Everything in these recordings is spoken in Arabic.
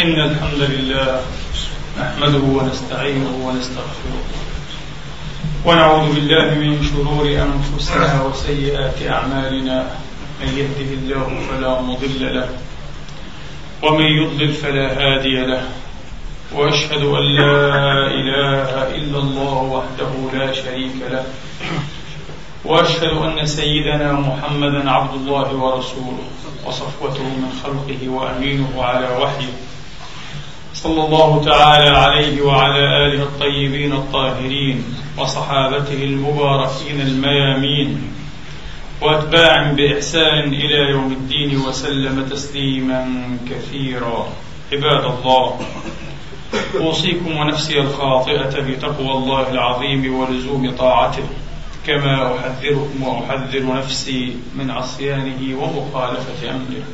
إن الحمد لله نحمده ونستعينه ونستغفره ونعوذ بالله من شرور أنفسنا وسيئات أعمالنا من يهده الله فلا مضل له ومن يضلل فلا هادي له وأشهد أن لا إله إلا الله وحده لا شريك له وأشهد أن سيدنا محمدا عبد الله ورسوله وصفوته من خلقه وأمينه على وحيه صلى الله تعالى عليه وعلى آله الطيبين الطاهرين وصحابته المباركين الميامين. واتباع بإحسان إلى يوم الدين وسلم تسليما كثيرا. عباد الله أوصيكم ونفسي الخاطئة بتقوى الله العظيم ولزوم طاعته كما أحذركم وأحذر نفسي من عصيانه ومخالفة أمره.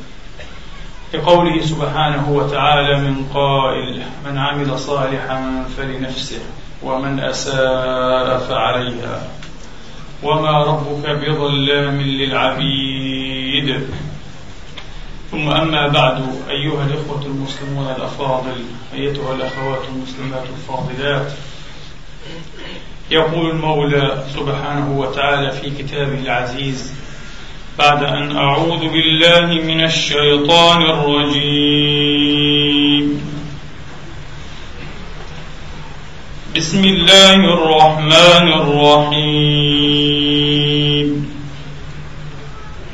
لقوله سبحانه وتعالى من قائل من عمل صالحا فلنفسه ومن أساء فعليها وما ربك بظلام للعبيد. ثم أما بعد أيها الإخوة المسلمون الأفاضل أيتها الأخوات المسلمات الفاضلات يقول المولى سبحانه وتعالى في كتابه العزيز بعد أن أعوذ بالله من الشيطان الرجيم. بسم الله الرحمن الرحيم.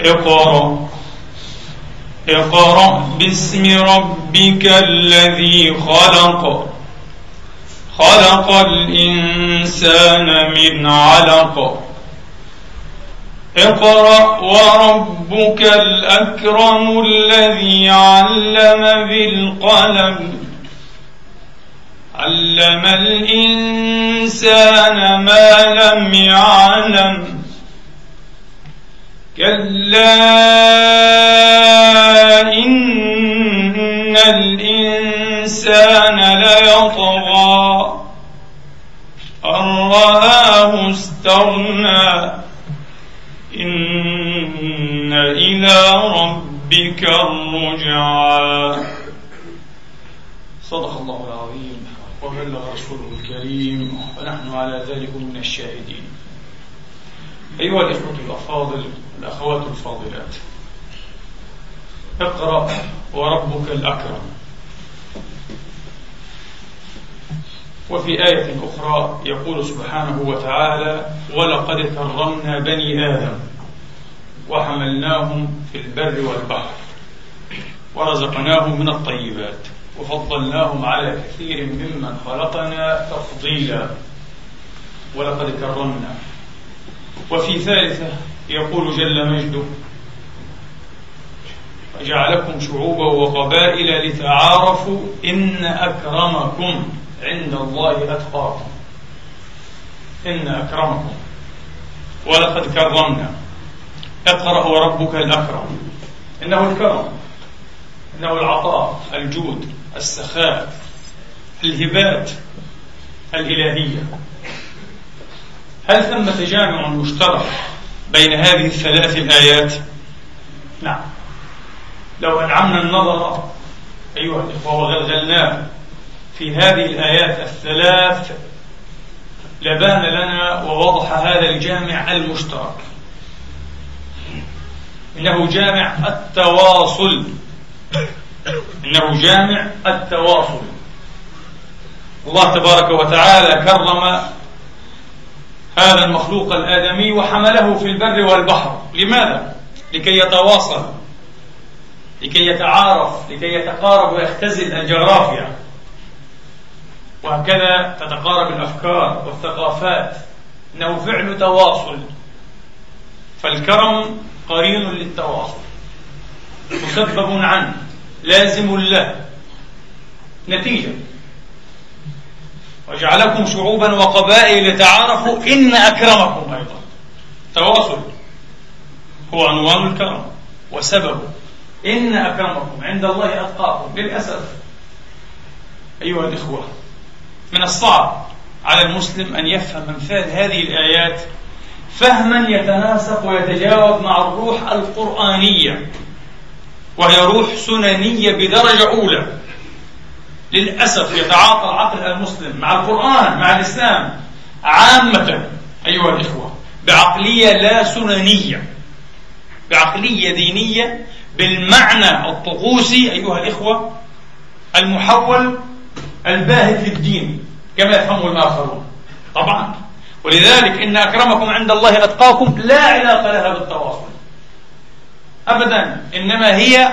اقرأ. اقرأ باسم ربك الذي خلق. خلق الإنسان من علق. اقرأ وربك الأكرم الذي علم بالقلم. علم الإنسان ما لم يعلم. كلا إن الإنسان ليطغى. أن رآه استغنى. إلى ربك الرجعى. صدق الله العظيم. وبلغ رسوله الكريم. ونحن على ذلك من الشاهدين. أيها الإخوة الأفاضل الأخوات الفاضلات. اقرأ وربك الأكرم. وفي آية أخرى يقول سبحانه وتعالى ولقد كرمنا بني آدم. وحملناهم في البر والبحر. ورزقناهم من الطيبات. وفضلناهم على كثير ممن خلقنا تفضيلا. ولقد كرمنا. وفي ثالثة يقول جل مجده وجعلكم شعوبا وقبائل لتعارفوا إن أكرمكم عند الله أتقاكم. إن أكرمكم. ولقد كرمنا. اقرأ وربك الأكرم. إنه الكرم. إنه العطاء الجود السخاء الهبات الإلهية. هل ثم تجامع مشترك بين هذه الثلاث الآيات؟ نعم. لو أنعمنا النظر أيها الإخوة وغلغلناه في هذه الآيات الثلاث لبان لنا ووضح هذا الجامع المشترك. إنه جامع التواصل. إنه جامع التواصل. الله تبارك وتعالى كرم هذا المخلوق الآدمي وحمله في البر والبحر. لماذا؟ لكي يتواصل. لكي يتعارف. لكي يتقارب ويختزل الجغرافيا. وهكذا تتقارب الأفكار والثقافات. إنه فعل تواصل. فالكرم قرين للتواصل. مسبب عنه لازم له. نتيجة. وجعلكم شعوبا وقبائل لتعارفوا إن أكرمكم أيضا. تواصل. هو عنوان الكرم. وسببه إن أكرمكم. عند الله أتقاكم. للأسف. أيها الإخوة من الصعب على المسلم أن يفهم أمثال هذه الآيات فهما يتناسق ويتجاوب مع الروح القرآنية وهي روح سننية بدرجة أولى. للأسف يتعاطى العقل المسلم مع القرآن مع الإسلام عامة أيها الإخوة بعقلية لا سننية بعقلية دينية بالمعنى الطقوسي أيها الإخوة المحول الباهت للدين كما يفهمه الآخرون. طبعا. ولذلك إن أكرمكم عند الله أتقاكم لا علاقة لها بالتواصل. أبدا إنما هي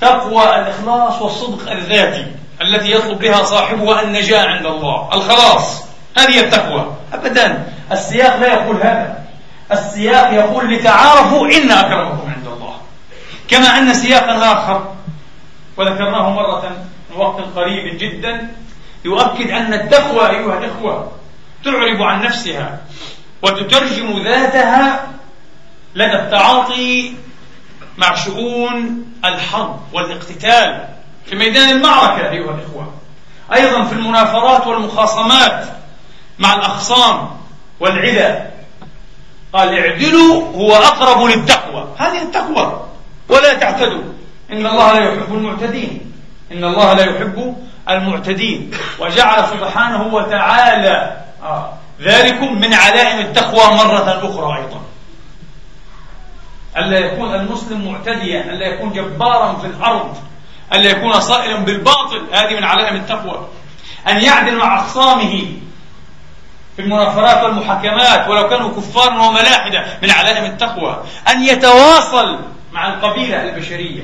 تقوى الإخلاص والصدق الذاتي التي يطلب بها صاحبها النجاة عند الله. الخلاص هذه التقوى. أبدا السياق لا يقول هذا. السياق يقول لتعارفوا إن أكرمكم عند الله. كما أن سياقا آخر وذكرناه مرة من وقت قريب جدا يؤكد أن التقوى أيها الإخوة تعرب عن نفسها وتترجم ذاتها لدى التعاطي مع شؤون الحرب والاقتتال في ميدان المعركة أيها الإخوة. أيضا في المنافرات والمخاصمات مع الأخصام والعدى قال اعدلوا هو أقرب للتقوى. هذه التقوى. ولا تعتدوا. إن الله لا يحب المعتدين. إن الله لا يحب المعتدين. وجعل سبحانه وتعالى ذلكم من علائم التقوى مرة أخرى أيضا. ألا يكون المسلم معتديا ألا يكون جبارا في الأرض ألا يكون صائلا بالباطل هذه من علائم التقوى. أن يعدل مع أخصامه في المنافرات والمحاكمات ولو كانوا كفارا وملاحدة من علائم التقوى. أن يتواصل مع القبيلة البشرية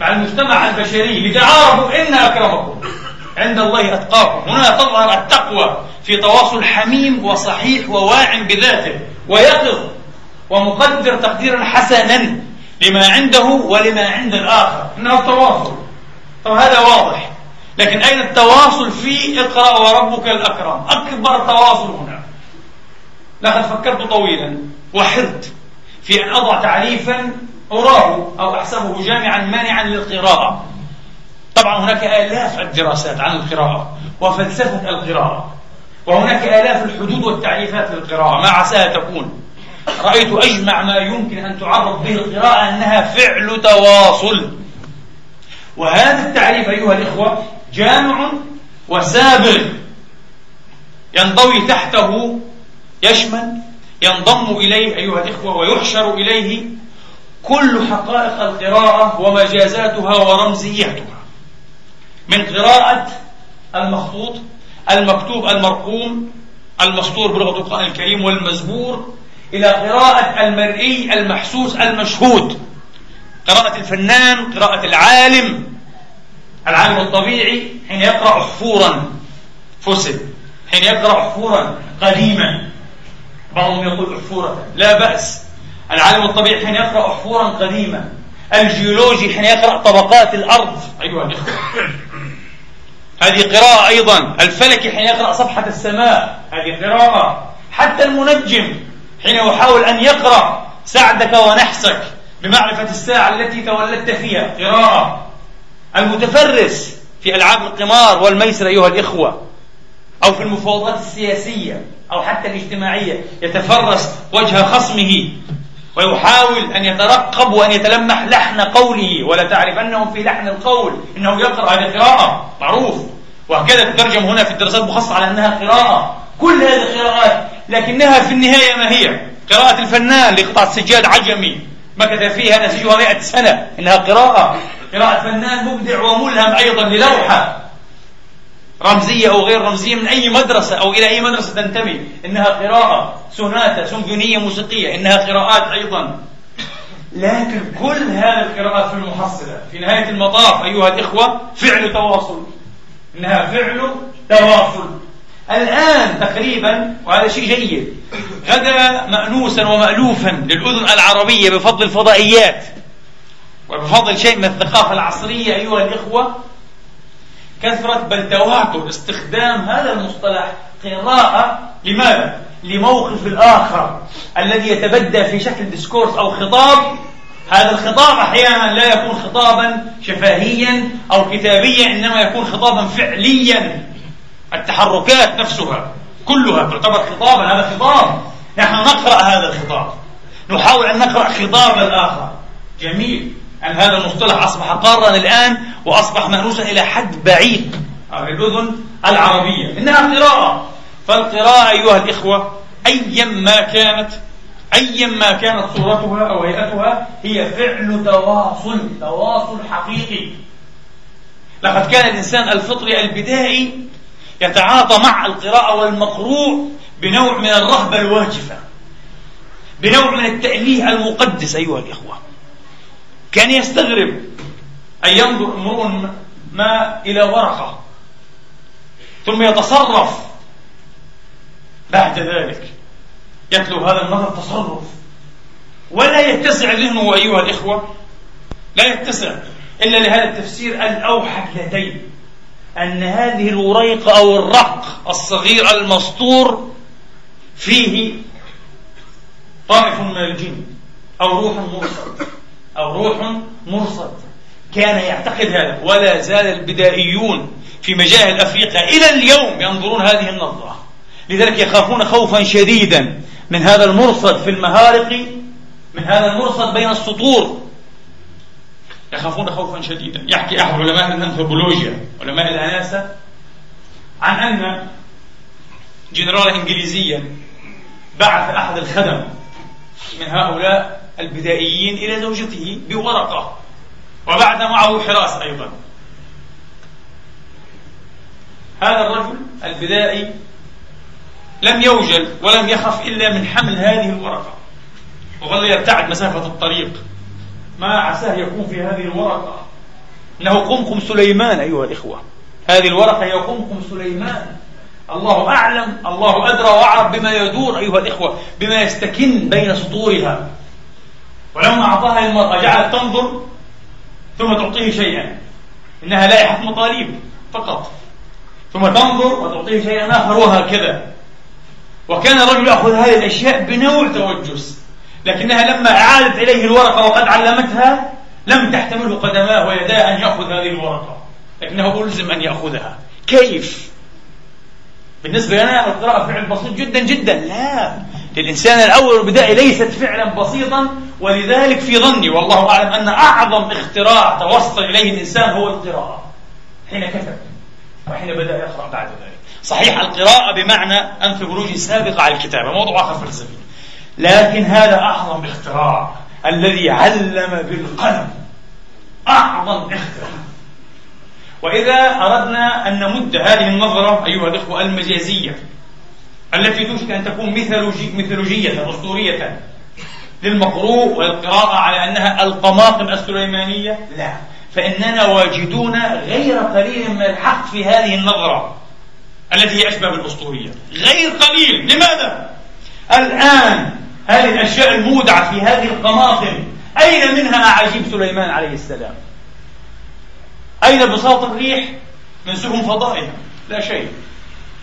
مع المجتمع البشري لتعارفوا إن أكرمكم. عند الله أتقاكم هنا تظهر التقوى في تواصل حميم وصحيح وواع بذاته ويقظ ومقدر تقديرا حسنا لما عنده ولما عند الآخر. إنه التواصل طب هذا واضح. لكن أين التواصل في اقرأ وربك الأكرم؟ أكبر تواصل هنا. لقد فكرت طويلا. وحرت. في أن أضع تعريفا أراه أو أحسبه جامعا مانعا للقراءة. طبعا هناك آلاف الدراسات عن القراءة وفلسفة القراءة وهناك آلاف الحدود والتعريفات للقراءة. ما عساها تكون. رأيت أجمع ما يمكن أن تعرف به القراءة أنها فعل تواصل. وهذا التعريف أيها الإخوة جامع وسابغ. ينضوي تحته يشمل ينضم إليه أيها الإخوة ويحشر إليه كل حقائق القراءة ومجازاتها ورمزياتها. من قراءة المخطوط المكتوب المرقوم المسطور بلغة القرآن الكريم والمزبور إلى قراءة المرئي المحسوس المشهود. قراءة الفنان قراءة العالم العالم الطبيعي حين يقرأ حفورا فسد حين يقرأ حفورا قديما. بعضهم يقول حفورة. لا بأس. العالم الطبيعي حين يقرأ حفورا قديمة الجيولوجي حين يقرأ طبقات الأرض. أيها الإخوة. هذه قراءة أيضا. الفلكي حين يقرأ صفحة السماء. هذه قراءة. حتى المنجم حين يحاول أن يقرأ سعدك ونحسك بمعرفة الساعة التي تولدت فيها. قراءة. المتفرس في ألعاب القمار والميسر أيها الإخوة أو في المفاوضات السياسية أو حتى الاجتماعية يتفرس وجه خصمه. ويحاول أن يترقب وأن يتلمح لحن قوله ولا تعرف أنه في لحن القول إنه يقرأ هذه قراءة معروف. وهكذا تترجم هنا في الدراسات المخصصة على أنها قراءة. كل هذه القراءات لكنها في النهاية ما هي؟ قراءة الفنان لقطعة سجاد عجمي. مكث فيها نسيجها مئة سنة إنها قراءة. قراءة فنان مبدع وملهم أيضا للوحة. رمزية أو غير رمزية من أي مدرسة أو إلى أي مدرسة تنتمي؟ إنها قراءة سوناتا سيمفونية موسيقية إنها قراءات أيضا. لكن كل هذه القراءات في المحصلة في نهاية المطاف أيها الإخوة فعل تواصل. إنها فعل تواصل. الآن تقريبا وهذا شيء جيد غدا مأنوسا ومألوفا للأذن العربية بفضل الفضائيات. وبفضل شيء من الثقافة العصرية أيها الإخوة كثرة بل تواتر استخدام هذا المصطلح قراءة لماذا؟ لموقف الآخر الذي يتبدى في شكل ديسكورس أو خطاب. هذا الخطاب أحيانا لا يكون خطابا شفاهيا أو كتابيا إنما يكون خطابا فعليا. التحركات نفسها كلها تعتبر خطابا هذا خطاب. نحن نقرأ هذا الخطاب. نحاول أن نقرأ خطاب الآخر جميل. أن هذا المصطلح أصبح قارا الآن وأصبح مأنوسا إلى حد بعيد. أو للأذن العربية. إنها قراءة. فالقراءة أيها الإخوة أيا ما كانت أيا ما كانت صورتها أو هيئتها هي فعل تواصل تواصل حقيقي. لقد كان الإنسان الفطري البدائي يتعاطى مع القراءة والمقروء بنوع من الرهبة الواجفة بنوع من التأليه المقدس أيها الإخوة. كان يستغرب أن ينظر امرؤ ما إلى ورقة ثم يتصرف. بعد ذلك يتلو هذا النظر تصرف. ولا يتسع ذهنه أيها الإخوة لا يتسع إلا لهذا التفسير الأوحد لديه أن هذه الوريقة أو الرق الصغير المسطور فيه طائف من الجن أو روح مرصد أو روح مرصد. كان يعتقد هذا. ولا زال البدائيون في مجاهل أفريقيا إلى اليوم ينظرون هذه النظرة. لذلك يخافون خوفا شديدا من هذا المرصد في المهارق من هذا المرصد بين السطور. يخافون خوفا شديدا. يحكي أحد علماء الأنثروبولوجيا علماء الأناسة عن أن جنرالا إنجليزيا بعث أحد الخدم من هؤلاء البدائيين إلى زوجته بورقة. وبعث معه حراس أيضا. هذا الرجل البدائي لم يوجل ولم يخف إلا من حمل هذه الورقة. وظل يبتعد مسافة الطريق. ما عساه يكون في هذه الورقة. إنه قمقم سليمان أيها الإخوة. هذه الورقة هي قمقم سليمان. الله أعلم الله أدرى وأعرف بما يدور أيها الإخوة بما يستكن بين سطورها. ولما أعطاها المرأة جعلت تنظر ثم تعطيه شيئا. إنها لائحة مطالب فقط. ثم تنظر وتعطيه شيئا آخر وهكذا. وكان الرجل يأخذ هذه الأشياء بنوع توجس. لكنها لما أعادت إليه الورقة وقد علمتها لم تحتمله قدماه ويداه أن يأخذ هذه الورقة. لكنه ألزم أن يأخذها. كيف؟ بالنسبة لنا القراءة فعل بسيط جدا جدا. لا. للإنسان الأول والبدائي ليست فعلا بسيطا ولذلك في ظني والله أعلم أن أعظم اختراع توصل إليه الإنسان هو القراءة. حين كتب وحين بدأ يقرأ بعد ذلك. صحيح القراءة بمعنى أنثروبولوجي سابق على الكتابة موضوع آخر فلسفي لكن هذا أعظم اختراع الذي علم بالقلم. أعظم اختراع. وإذا أردنا أن نمد هذه النظرة أيها الإخوة المجازية التي توشك أن تكون ميثولوجي ميثولوجية أسطورية. للمقروء والقراءة على أنها القماقم السليمانية؟ لا. فإننا واجدون غير قليل من الحق في هذه النظرة التي هي أشبه بالأسطورية غير قليل. لماذا؟ الآن هذه الأشياء المودعة في هذه القماقم أين منها أعاجيب سليمان عليه السلام؟ أين بساط الريح؟ من سفن فضائها؟ لا شيء.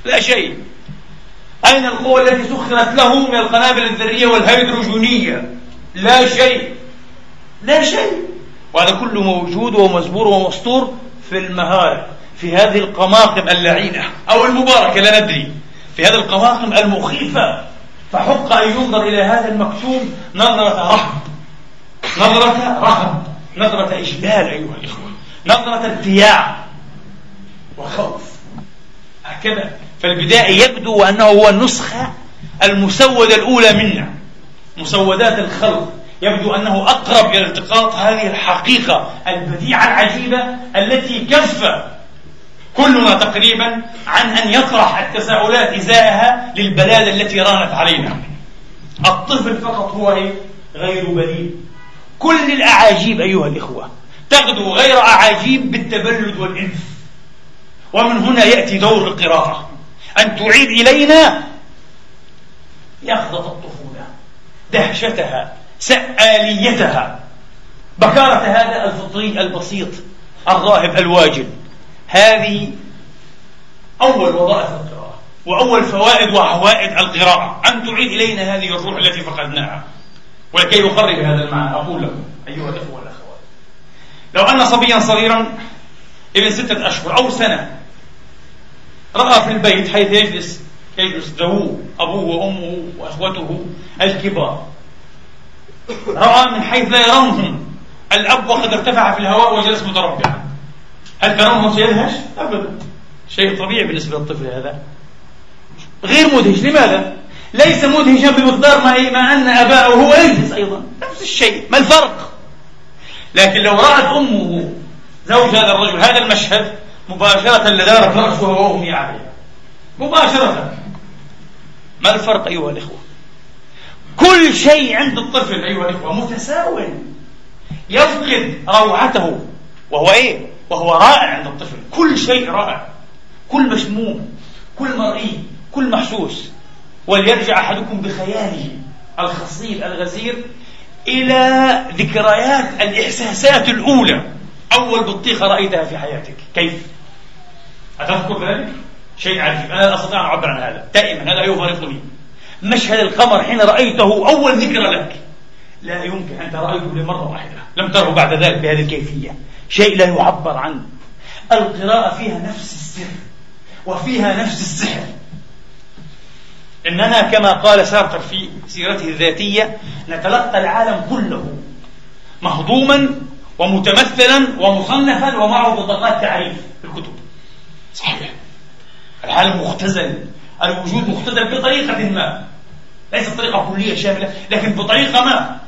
لا شيء. أين القوة التي سخرت له من القنابل الذرية والهيدروجينية لا شيء. لا شيء. وهذا كله موجود ومزبور ومسطور في المهارة في هذه القماقم اللعينة أو المباركة لا ندري. في هذه القماقم المخيفة. فحق أن ينظر إلى هذا المكتوب نظرة رهب نظرة رهب نظرة إجلال أيها الإخوة. نظرة ارتياع وخوف. هكذا فالبدائي يبدو أنه هو النسخة المسودة الأولى منا. مسودات الخلق. يبدو أنه أقرب إلى التقاط هذه الحقيقة البديعة العجيبة التي كف كلنا تقريبا عن أن يطرح التساؤلات إزاءها للبلادة التي رانت علينا. الطفل فقط هو إيه؟ غير بليد. كل الأعاجيب أيها الإخوة تغدو غير أعاجيب بالتبلد والإنف ومن هنا يأتي دور القراءة. أن تعيد إلينا يخضة الطفولة دهشتها سآليتها. بكارة هذا الفطري البسيط الراهب الواجب هذه أول وظائف القراءة وأول فوائد وعوائد القراءة. أن تعيد إلينا هذه الروح التي فقدناها. ولكي يقرب هذا المعنى أقول لكم أيها الأخوة والأخوات. لو أن صبيا صغيرا ابن ستة أشهر أو سنة رأى في البيت حيث يجلس يجلس ذووه أبوه وأمه وأخوته الكبار. رأى من حيث لا يرونهم. الأب وقد ارتفع في الهواء وجلس متربعا. هل ترونه سيدهش؟ أبدا. شيء طبيعي بالنسبة للطفل هذا. غير مدهش. لماذا؟ ليس مدهشا بمقدار ما, ما أن أباه هو يدهش أيضا. نفس الشيء. ما الفرق؟ لكن لو رأت أمه زوج هذا الرجل هذا المشهد مباشرة لدارت رأسها وأغمي عليها مباشرة. ما الفرق أيها الإخوة؟ كل شيء عند الطفل أيها الإخوة متساو يفقد روعته وهو إيه؟ وهو رائع عند الطفل. كل شيء رائع. كل مشموم كل مرئي كل محسوس. وليرجع أحدكم بخياله الخصيب الغزير إلى ذكريات الإحساسات الأولى. أول بطيخة رأيتها في حياتك. كيف؟ أتذكر ذلك؟ شيء عجيب. أنا لا أستطيع أن أعبر عن هذا. دائما هذا يفارقني مشهد القمر حين رأيته أول ذكرى لك. لا يمكن أن ترأيه لمرة واحدة. لم تره بعد ذلك بهذه الكيفية. شيء لا يعبر عنه. القراءة فيها نفس السر وفيها نفس السحر. إننا كما قال سارتر في سيرته الذاتية نتلقى العالم كله مهضوما ومتمثلا ومصنفا ومعه بطاقات تعريف في الكتب. صحيح. العالم مختزل الوجود مختزل بطريقة ما. ليست طريقة كلية شاملة لكن بطريقة ما.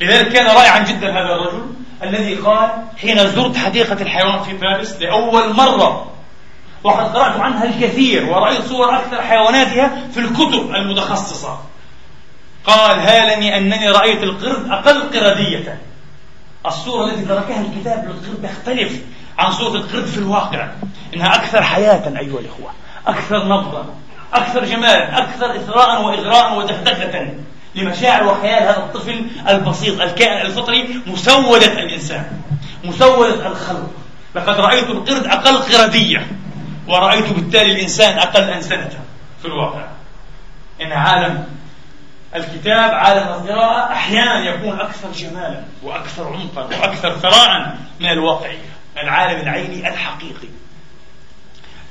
لذلك كان رائعا جدا هذا الرجل الذي قال حين زرت حديقة الحيوان في باريس لأول مرة وقد قرأت عنها الكثير ورأيت صور أكثر حيواناتها في الكتب المتخصصة. قال هالني أنني رأيت القرد أقل قردية. الصورة التي تركها الكتاب للقرد تختلف عن صورة القرد في الواقع. إنها أكثر حياة أيها الإخوة. أكثر نبضا. أكثر جمالا. أكثر إثراء وإغراء ودغدغة لمشاعر وخيال هذا الطفل البسيط الكائن الفطري مسودة الإنسان. مسودة الخلق. لقد رأيت القرد أقل قردية ورأيت بالتالي الإنسان أقل أنسنة في الواقع. إن عالم الكتاب عالم القراءة أحيانا يكون أكثر جمالا وأكثر عمقا وأكثر ثراء من الواقعية. العالم العيني الحقيقي.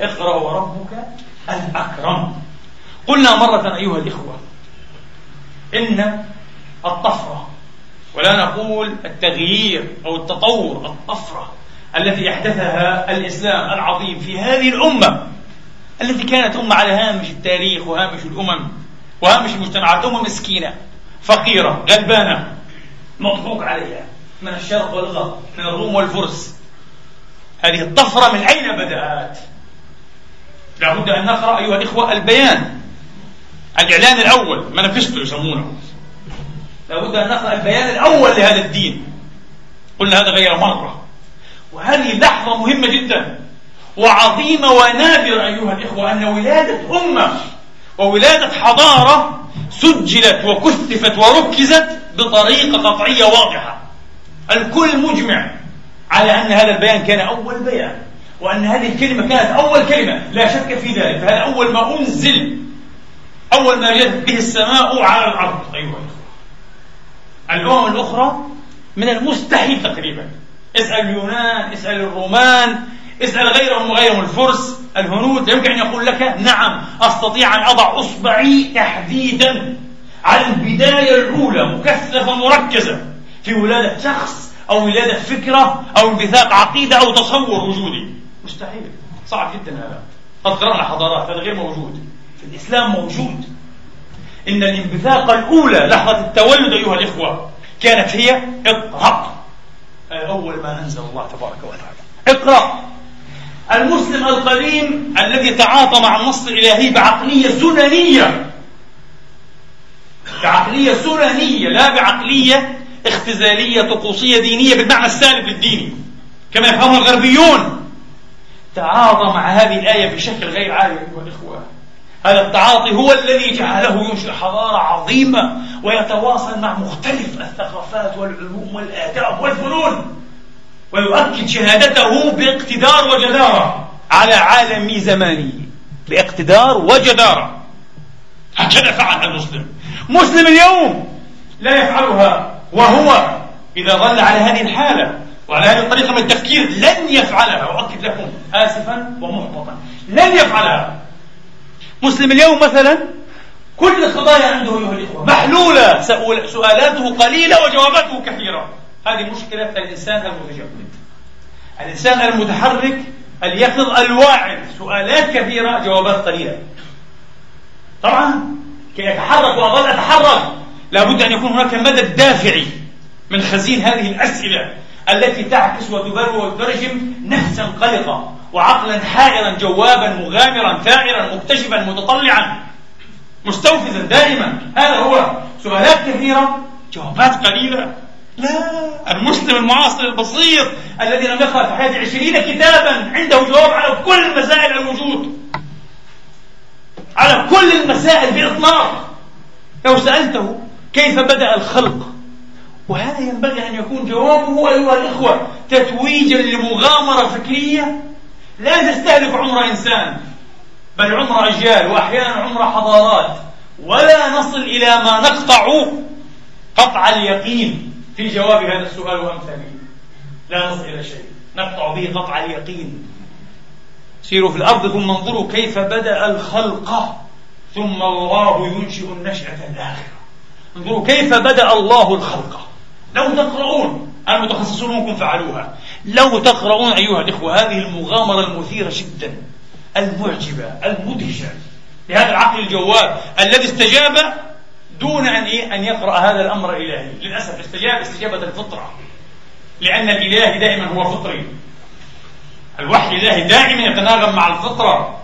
اقرأ وربك الأكرم. قلنا مرة أيها الإخوة إن الطفرة ولا نقول التغيير أو التطور الطفرة التي أحدثها الإسلام العظيم في هذه الأمة التي كانت أمة على هامش التاريخ وهامش الأمم وهامش المجتمعات أمة مسكينة فقيرة غلبانة مضحوك عليها من الشرق والغرب من الروم والفرس. هذه الطفرة من أين بدأت؟ لابد أن نقرأ أيها الإخوة البيان. الإعلان الأول مانيفستو يسمونه. لابد أن نقرأ البيان الأول لهذا الدين. قلنا هذا غير مرة. وهذه لحظة مهمة جدا. وعظيمة ونادرة أيها الإخوة أن ولادة أمة وولادة حضارة سجلت وكثفت وركزت بطريقة قطعية واضحة. الكل مجمع. على أن هذا البيان كان أول بيان وأن هذه الكلمة كانت أول كلمة لا شك في ذلك. فهذا أول ما أنزل أول ما جاءت به السماء على الأرض. أيها الإخوة. الأمم الأخرى من المستحيل تقريبا. اسأل اليونان اسأل الرومان اسأل غيرهم وغيرهم. الفرس الهنود يمكن أن يقول لك نعم أستطيع أن أضع إصبعي تحديدا على البداية الأولى مكثفة مركزة في ولادة شخص أو ولادة فكرة أو انبثاق عقيدة أو تصور وجودي. مستحيل. صعب جدا هذا. قد قرأنا حضارات هذا غير موجود. في الإسلام موجود. إن الانبثاق الأولى لحظة التولد أيها الإخوة كانت هي اقرأ. أول ما أنزل الله تبارك وتعالى. اقرأ. المسلم القديم الذي تعاطى مع النص الإلهي بعقلية سننية. بعقلية سننية لا بعقلية اختزالية طقوسية دينية بالمعنى السالب للديني كما يفهمها الغربيون. تعاطى مع هذه الآية بشكل غير عادي أيها الإخوة. هذا التعاطي هو الذي جعله ينشئ حضارة عظيمة ويتواصل مع مختلف الثقافات والعلوم والآداب والفنون ويؤكد شهادته باقتدار وجدارة على عالم زمانه باقتدار وجدارة. هكذا فعل المسلم. مسلم اليوم لا يفعلها وهو إذا ظل على هذه الحالة وعلى هذه الطريقة من التفكير لن يفعلها أؤكد لكم آسفا ومحبطا لن يفعلها. مسلم اليوم مثلا كل القضايا عنده أيها الإخوة محلولة سؤالاته قليلة وجواباته كثيرة. هذه مشكلة الإنسان المتجمد. الإنسان المتحرك اليقظ الواعد سؤالات كثيرة جوابات قليلة. طبعا كي أتحرك وأظل أتحرك. لابد أن يكون هناك مدى دافعي من خزين هذه الأسئلة التي تعكس وتبرر وتترجم نفسا قلقة وعقلا حائرا جوابا مغامرا ثائرا مكتشفا متطلعا مستوفزا دائما. هذا هو سؤالات كثيرة جوابات قليلة. لا المسلم المعاصر البسيط الذي لم يقرأ في حياته عشرين كتابا عنده جواب على كل مسائل الوجود على كل المسائل بإطلاق. لو سألته كيف بدأ الخلق؟ وهذا ينبغي أن يكون جوابه أيها الإخوة تتويجا لمغامرة فكرية لا تستهلك عمر إنسان بل عمر أجيال وأحيانا عمر حضارات ولا نصل إلى ما نقطع قطع اليقين في جواب هذا السؤال وأمثاله. لا نصل إلى شيء نقطع به قطع اليقين. سيروا في الأرض ثم انظروا كيف بدأ الخلق ثم الله ينشئ النشأة الآخرة. انظروا كيف بدأ الله الخلق. لو تقرؤون المتخصصون ممكن فعلوها. لو تقرؤون أيها الإخوة هذه المغامرة المثيرة جدا المعجبة المدهشة. لهذا العقل الجواب الذي استجاب دون أن إيه؟ أن يقرأ هذا الأمر الإلهي للأسف استجاب استجابة الفطرة. لأن الإله دائما هو فطري. الوحي الإلهي دائما يتناغم مع الفطرة.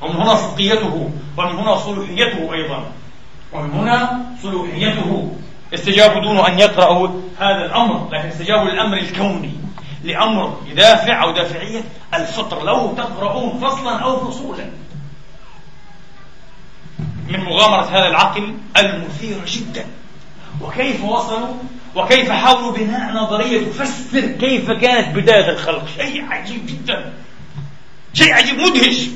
ومن هنا صدقيته ومن هنا صلوحيته أيضا. ومن هنا صلوحيته. استجابوا دون أن يقرأوا هذا الأمر لكن استجابوا للأمر الكوني لأمر يدافع أو دافعية الفطر لو تقرؤون فصلا أو فصولا. من مغامرة هذا العقل المثيرة جدا. وكيف وصلوا؟ وكيف حاولوا بناء نظرية تفسر كيف كانت بداية الخلق؟ شيء عجيب جدا. شيء عجيب مدهش.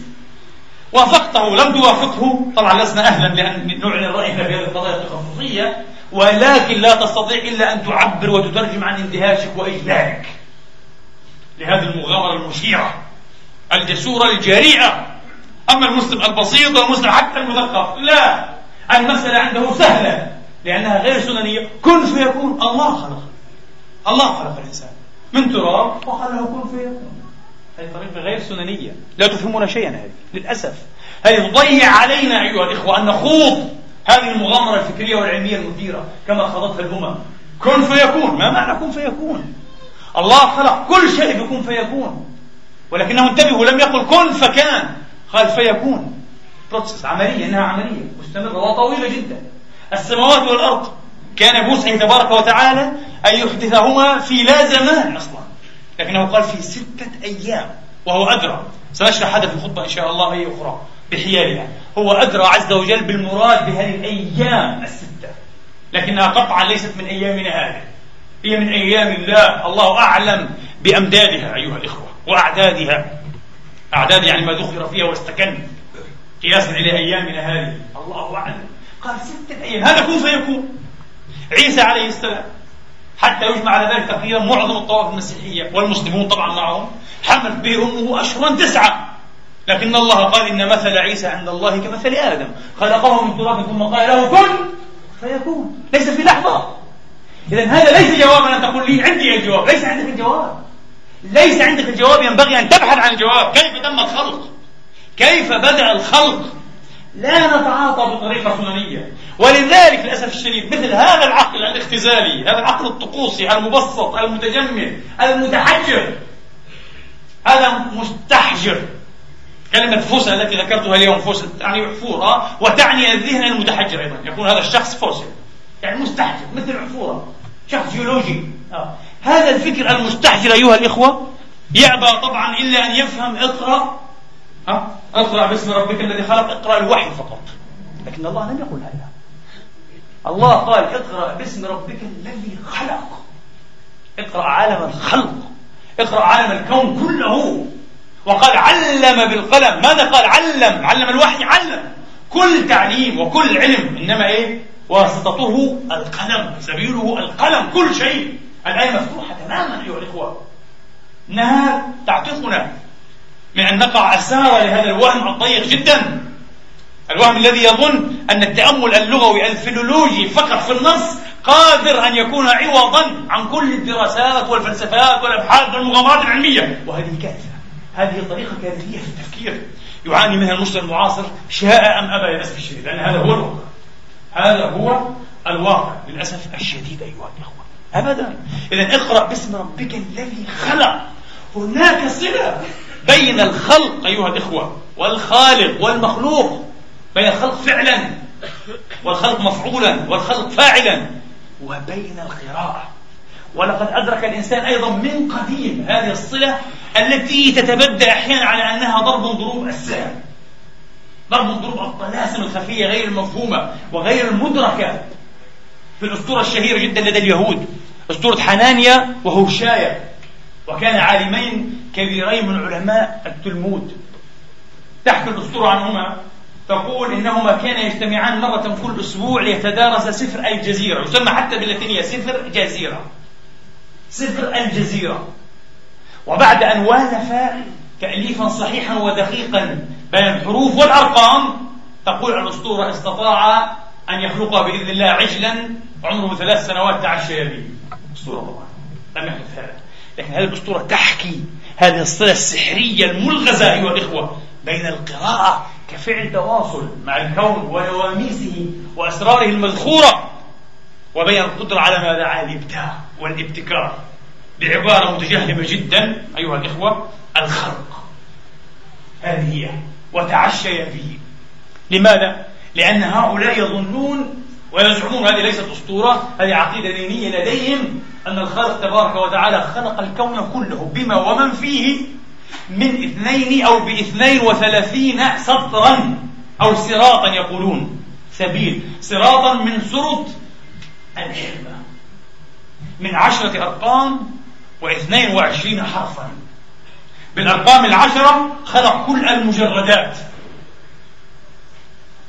وافقته لم توافقه طبعا لسنا أهلا لأن نعلن رأينا في هذه القضايا التخصصية ولكن لا تستطيع إلا أن تعبر وتترجم عن اندهاشك وإجلالك لهذه المغامرة المشيرة الجسورة الجريئة. أما المسلم البسيط والمسلم حتى المثقف لا المسألة عنده سهلة لأنها غير سننية. كن فيكون الله خلق الله خلق الإنسان من تراب وقال له كن فيكون. هذه طريقة غير سننية. لا تفهمون شيئا هذه للأسف. هذه تضيع علينا أيها الإخوة أن نخوض هذه المغامرة الفكرية والعلمية المثيرة كما خاضتها الأمم. كن فيكون ما معنى كن فيكون؟ الله خلق كل شيء بكن فيكون. ولكنه انتبهوا لم يقل كن فكان قال فيكون. بروسس عملية إنها عملية مستمرة وطويلة جدا. السماوات والأرض كان بوسعه تبارك وتعالى أن يحدثهما في لا زمان أصلا. لكنه قال في ستة أيام وهو أدرى. سنشرح هذا في الخطبة إن شاء الله أي أخرى بحيالها. هو أدرى عز وجل بالمراد بهذه الأيام الستة. لكنها قطعا ليست من أيامنا هذه. هي من أيام الله. الله أعلم بأمدادها أيها الإخوة وأعدادها. أعداد يعني ما ذخر فيها واستكن. قياسا إلى أيامنا هذه. الله أعلم. قال ستة أيام. هذا كن فيكون عيسى عليه السلام. حتى يجمع على ذلك تقريبا معظم الطوائف المسيحية والمسلمون طبعا معهم. حملت به أمه أشهرا تسعة. لكن الله قال إن مثل عيسى عند الله كمثل آدم. خلقه من تراب ثم قال له كن فيكون. ليس في لحظة. إذا هذا ليس جوابا أن تقول لي عندي الجواب. ليس عندك الجواب. ليس عندك الجواب. ينبغي أن تبحث عن الجواب. كيف تم الخلق؟ كيف بدأ الخلق؟ لا نتعاطى بطريقة سننية ولذلك للأسف الشديد مثل هذا العقل الاختزالي هذا العقل الطقوسي المبسط المتجمد المتحجر هذا مستحجر. كلمة fossil التي ذكرتها اليوم fossil تعني أحفورة وتعني الذهن المتحجر أيضا. يكون هذا الشخص fossil يعني مستحجر مثل أحفورة شخص جيولوجي. آه. هذا الفكر المستحجر أيها الإخوة يأبى طبعا إلا أن يفهم اقرأ اقرأ باسم ربك الذي خلق اقرأ الوحي فقط. لكن الله لم يقل هذا. الله قال اقرأ باسم ربك الذي خلق. اقرأ عالم الخلق. اقرأ عالم الكون كله. وقال علم بالقلم. ماذا قال؟ علم. علم الوحي علم. كل تعليم وكل علم إنما إيه؟ واسطته القلم. سبيله القلم. كل شيء. الآية مفتوحة تماما أيها الإخوة. إنها تعتقنا. من أن نقع أسارى لهذا الوهم الضيق جدا. الوهم الذي يظن أن التأمل اللغوي الفلولوجي فقط في النص قادر أن يكون عوضا عن كل الدراسات والفلسفات والأبحاث والمغامرات العلمية. وهذه كارثة هذه طريقة كارثية في التفكير. يعاني منها المسلم المعاصر شاء أم أبى للأسف الشديد لأن هذا هو الواقع. هذا هو الواقع للأسف الشديد أيها الإخوة. أبدا. إذا اقرأ باسم ربك الذي خلق. هناك صلة. بين الخلق أيها الإخوة والخالق والمخلوق. بين الخلق فعلا والخلق مفعولا والخلق فاعلا. وبين القراءة. ولقد أدرك الإنسان أيضا من قديم هذه الصلة التي تتبدى أحيانا على أنها ضرب ضروب السهم. ضرب ضروب الطلاسم الخفية غير المفهومة وغير المدركة. في الأسطورة الشهيرة جدا لدى اليهود أسطورة حنانيا وهوشايا. وكان عالمين كبيرين من علماء التلمود. تحكي الأسطورة عنهما. تقول إنهما كانا يجتمعان مرة كل أسبوع ليتدارس سفر الجزيرة. يسمى حتى باللاتينية سفر جزيرة. سفر الجزيرة. وبعد أن والف تأليفا صحيحا ودقيقا بين الحروف والأرقام تقول الأسطورة استطاع أن يخلق بإذن الله عجلا عمره ثلاث سنوات تعشى به أسطورة طبعا لم يحدث هذا. لكن هذه الأسطورة تحكي هذه الصلة السحرية الملغزة أيها الإخوة بين القراءة كفعل تواصل مع الكون ونواميسه وأسراره المذخورة وبين القدرة على ماذا؟ على الإبداع والابتكار بعبارة متجهمة جدا أيها الإخوة الخلق هذه هي وتعشي به لماذا؟ لأن هؤلاء يظنون ويزعمون هذه ليست أسطورة هذه عقيدة دينية لديهم أن الخالق تبارك وتعالى خلق الكون كله بما ومن فيه من اثنين أو باثنين وثلاثين سطرا أو صراطا يقولون. سبيل. صراطا من سرط الحكمة من عشرة أرقام واثنين وعشرين حرفا. بالأرقام العشرة خلق كل المجردات.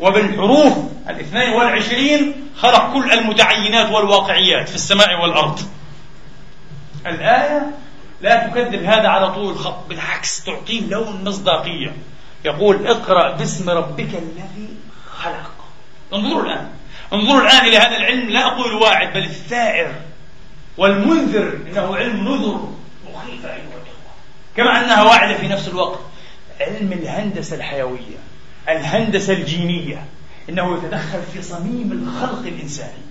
وبالحروف الاثنين والعشرين خلق كل المتعينات والواقعيات في السماء والأرض. الآية لا تكذب هذا على طول الخط بالعكس تعطيه لون مصداقية. يقول اقرأ باسم ربك الذي خلق. انظروا الآن. انظروا الآن إلى هذا العلم لا أقول الواعد بل الثائر والمنذر إنه علم نذر مخيفة أيها الإخوة. كما أنها واعدة في نفس الوقت. علم الهندسة الحيوية. الهندسة الجينية إنه يتدخل في صميم الخلق الإنساني.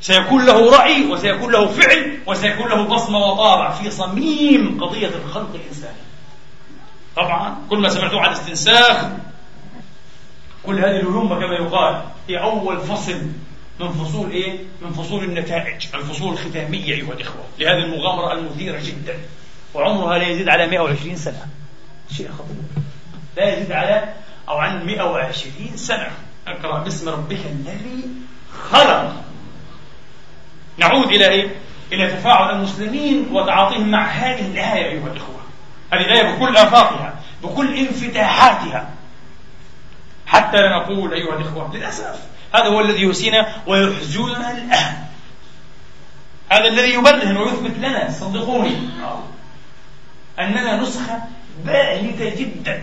سيكون له رأي وسيكون له فعل وسيكون له بصمة وطابع في صميم قضية الخلق الإنساني. طبعا كل ما سمعتوه عن استنساخ كل هذه العلوم كما يقال هي أول فصل من فصول إيه؟ من فصول النتائج الفصول الختامية أيها الإخوة لهذه المغامرة المثيرة جدا. وعمرها لا يزيد على 120 سنة. شيء خطير لا يزيد على أو عن 120 سنة. أقرأ باسم ربك الذي خلق. نعود إلى إيه؟ إلى تفاعل المسلمين وتعاطيهم مع هذه الآية أيها الإخوة. هذه الآية بكل آفاقها بكل انفتاحاتها. حتى لا نقول أيها الإخوة للأسف هذا هو الذي يوسينا ويحزننا الآن. هذا الذي يبرهن ويثبت لنا صدقوني أننا نسخة باهتة جدا.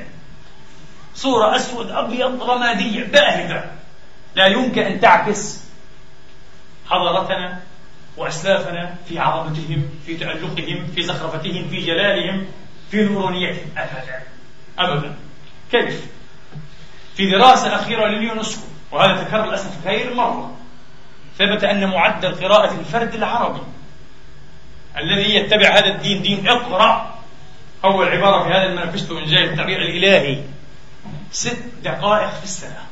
صورة أسود أبيض رمادية باهتة. لا يمكن أن تعكس حضارتنا وأسلافنا في عظمتهم في تألقهم في زخرفتهم في جلالهم في نورانيتهم. أبدا. أبدا. كيف؟ في دراسة أخيرة لليونسكو وهذا تكرر للأسف غير مرة ثبت أن معدل قراءة الفرد العربي الذي يتبع هذا الدين دين اقرأ أول عبارة في هذا المانيفستو إن جاز التعبير الإلهي. ست دقائق في السنة.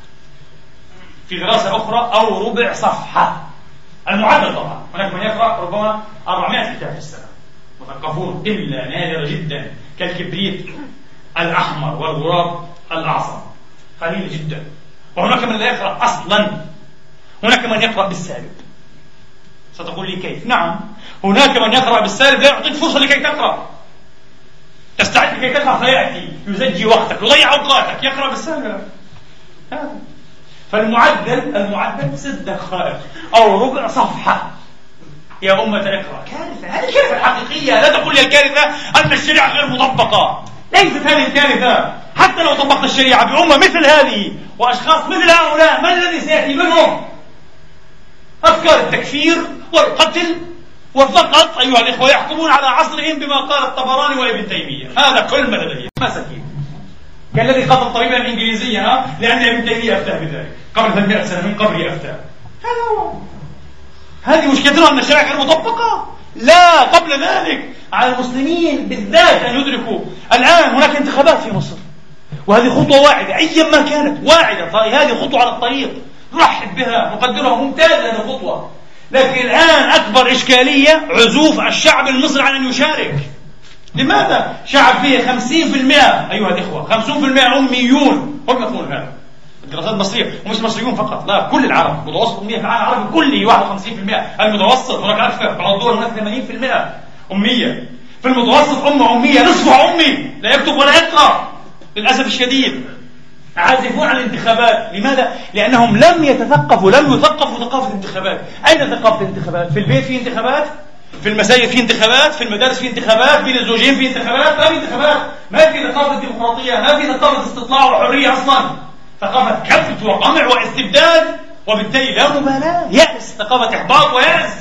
في دراسة أخرى أو ربع صفحة. المعدل طبعا. هناك من يقرأ ربما 400 كتاب في السنة. مثقفون. إلا نادرة جدا. كالكبريت الأحمر والغراب الأعصم. قليل جدا. وهناك من لا يقرأ أصلا. هناك من يقرأ بالسالب. ستقول لي كيف؟ نعم. هناك من يقرأ بالسالب لا يعطيك فرصة لكي تقرأ. تستعد لكي تقرأ فيأتي. يزجي وقتك يضيع أوقاتك يقرأ بالسالب هذا. فالمعدل المعدل ست دقائق أو ربع صفحة. يا أمة اقرأ. كارثة. هذه الكارثة الحقيقية لا تقول لي الكارثة أن الشريعة غير مطبقة. ليست هذه الكارثة. حتى لو طبقت الشريعة بأمة مثل هذه وأشخاص مثل هؤلاء ما الذي سيأتي منهم؟ أفكار التكفير والقتل وفقط أيها الإخوة يحكمون على عصرهم بما قال الطبراني وابن تيمية. هذا كل ما لديهم. مساكين كالذي قتل طبيبا انجليزيا لأن ابن تيمية افتى بذلك. قبل 800 سنة من قبله افتى هذا هو. هذه مشكلتنا أن الشريعه غير مطبقة. لا قبل ذلك على المسلمين بالذات أن يدركوا. الآن هناك انتخابات في مصر. وهذه خطوة واعدة. ايا ما كانت واعدة هذه خطوة على الطريق. نرحب بها نقدرها ممتازه هذه الخطوة. لكن الآن أكبر إشكالية عزوف الشعب المصري عن أن يشارك. لماذا؟ شعب فيه 50% أيها الإخوة 50% أميون هم يقولون هذا. الدراسات المصرية ومش مصريون فقط لا كل العرب. متوسط أمية في العالم العربي كله 51% المتوسط هناك أكثر بعض الدول هناك 80% أمية. في المتوسط أمة أمية نصفها أمي لا يكتب ولا يقرأ للأسف الشديد. عازفون عن الانتخابات. لماذا؟ لأنهم لم يتثقفوا لم يثقفوا ثقافة الانتخابات. أين ثقافة الانتخابات؟ في البيت في انتخابات؟ في المساجد في انتخابات؟ في المدارس في انتخابات؟ بين الزوجين في انتخابات؟ ما في انتخابات. ما في ثقافة ديمقراطية ما في ثقافة استطلاع وحرية أصلا. ثقافة كبت وقمع واستبداد وبالتالي لا مبالاة. يأس ثقافة إحباط ويأس.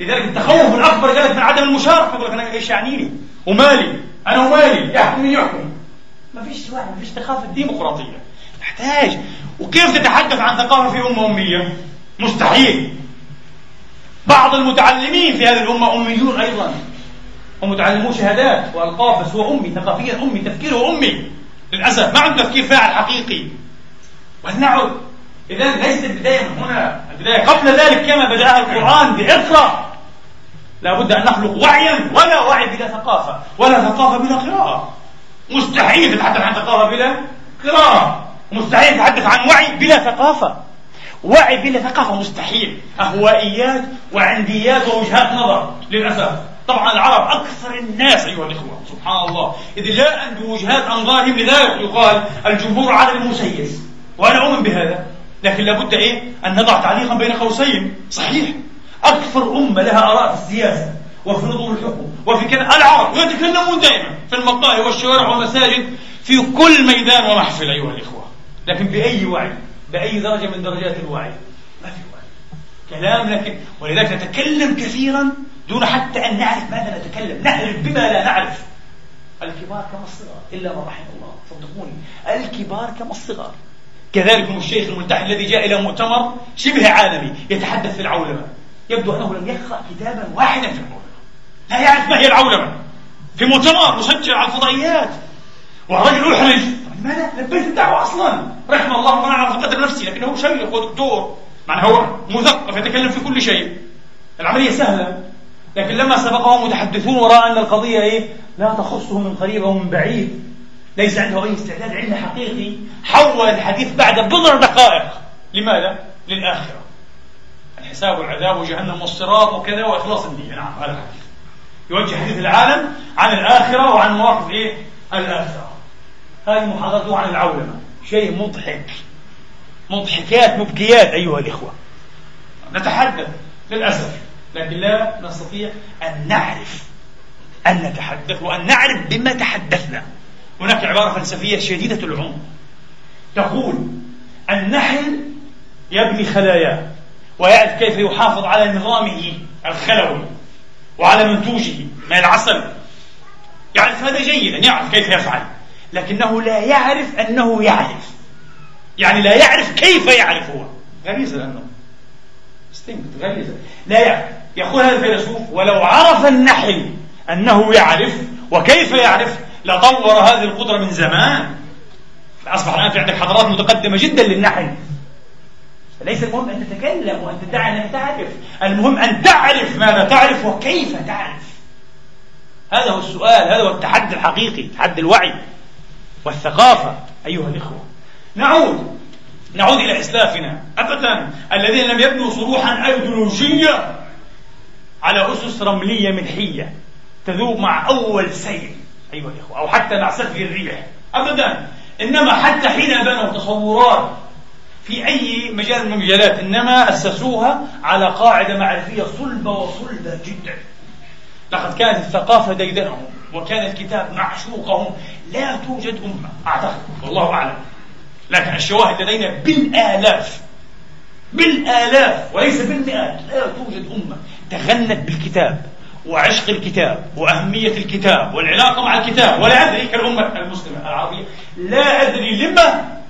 لذلك التخوف الأكبر جالس من عدم المشاركة. يقول لك أنا إيش يعنيني ومالي. أنا ومالي. يحكم من يحكم. ما فيش وعي ما فيش ثقافة ديمقراطية. تحتاج. وكيف تتحدث عن ثقافة في أمة أمية؟ مستحيل. بعض المتعلمين في هذه الأمة أميون أيضا. ومتعلمو شهادات وألقاب بس هو أمي ثقافيا أمي تفكيره أمي. للأسف ما عنده تفكير فاعل حقيقي. ولنعد. إذا ليست البداية من هنا. البداية قبل ذلك كما بدأها القرآن بإقرأ. لابد أن نخلق وعيا ولا وعي بلا ثقافة ولا ثقافة بلا قراءة. مستحيل تتحدث عن ثقافة بلا قراءة. مستحيل تتحدث عن وعي بلا ثقافة. وعي بلا ثقافة مستحيل. أهوائيات وعنديات ووجهات نظر للأسف. طبعا العرب أكثر الناس أيها الإخوة سبحان الله. إذ لا أن بوجهات أنظارهم لذلك يقال الجمهور على المسيس. وأنا أؤمن بهذا. لكن لابد إيه؟ أن نضع تعليقا بين قوسين. صحيح. أكثر أمة لها آراء في السياسة. وفي نظم الحكم وفي كذا العرب يتكلمون دائما في المقاهي والشوارع والمساجد في كل ميدان ومحفل أيها الإخوة. لكن بأي وعي؟ بأي درجة من درجات الوعي؟ ما في وعي. كلام لكن ولذلك نتكلم كثيرا دون حتى أن نعرف ماذا نتكلم. نعرف بما لا نعرف. الكبار كما الصغار إلا من رحم الله. صدقوني. الكبار كما الصغار. كذلك الشيخ الملتحي الذي جاء إلى مؤتمر شبه عالمي يتحدث في العولمة. يبدو أنه لم يقرأ كتابا واحدا في الموضوع لا يعرف ما هي العولمة. في مؤتمر مسجل على الفضائيات. ورجل أحرج لماذا؟ لبيت الدعوة أصلا؟ رحم الله من على قدر نفسي لكنه شيخ ودكتور. معنى هو مثقف يتكلم في كل شيء. العملية سهلة لكن لما سبقه متحدثون ورأى أن القضية إيه؟ لا تخصه من قريب أو من بعيد. ليس عنده أي استعداد علمي حقيقي. حول الحديث بعد بضع دقائق. لماذا؟ للآخرة. الحساب والعذاب وجهنم والصراط وكذا وإخلاص النية نعم هذا الحديث يوجه حديث العالم عن الآخرة وعن مواقف إيه؟ الآخرة. هذه محاضرته عن العولمة. شيء مضحك. مضحكات مبكيات أيها الإخوة. نتحدث للأسف لكن لا نستطيع أن نعرف أن نتحدث وأن نعرف بما تحدثنا. هناك عبارة فلسفية شديدة العمق تقول النحل يبني خلاياه ويعرف كيف يحافظ على نظامه الخلوي. وعلى منتوجه من العسل يعرف هذا جيدا يعرف كيف يفعل. لكنه لا يعرف أنه يعرف. يعني لا يعرف كيف يعرف هو. غريزة لأنه. غريزة لا يعرف. يقول هذا الفيلسوف ولو عرف النحل أنه يعرف وكيف يعرف لطور هذه القدرة من زمان. أصبح الآن في عندك حضارات متقدمة جدا للنحل. ليس المهم أن تتكلم وأن تدعي أنك تعرف. المهم أن تعرف ماذا تعرف وكيف تعرف. هذا هو السؤال هذا هو التحدي الحقيقي تحدي الوعي والثقافة أيها الإخوة. نعود نعود إلى إسلافنا. أبدا الذين لم يبنوا صروحا أيديولوجية على أسس رملية ملحية تذوب مع أول سيل أيها الإخوة أو حتى مع سفي الريح. أبدا إنما حتى حين بنوا تصورات في أي مجال من المجالات إنما أسسوها على قاعدة معرفية صلبة وصلبة جدا. لقد كانت الثقافة ديدنهم وكان الكتاب معشوقهم. لا توجد أمة أعتقد والله أعلم. لكن الشواهد لدينا بالآلاف بالآلاف وليس بالمئات. لا توجد أمة تغنت بالكتاب وعشق الكتاب وأهمية الكتاب والعلاقة مع الكتاب. ولا أدري كالأمة المسلمة العربية. لا أدري لما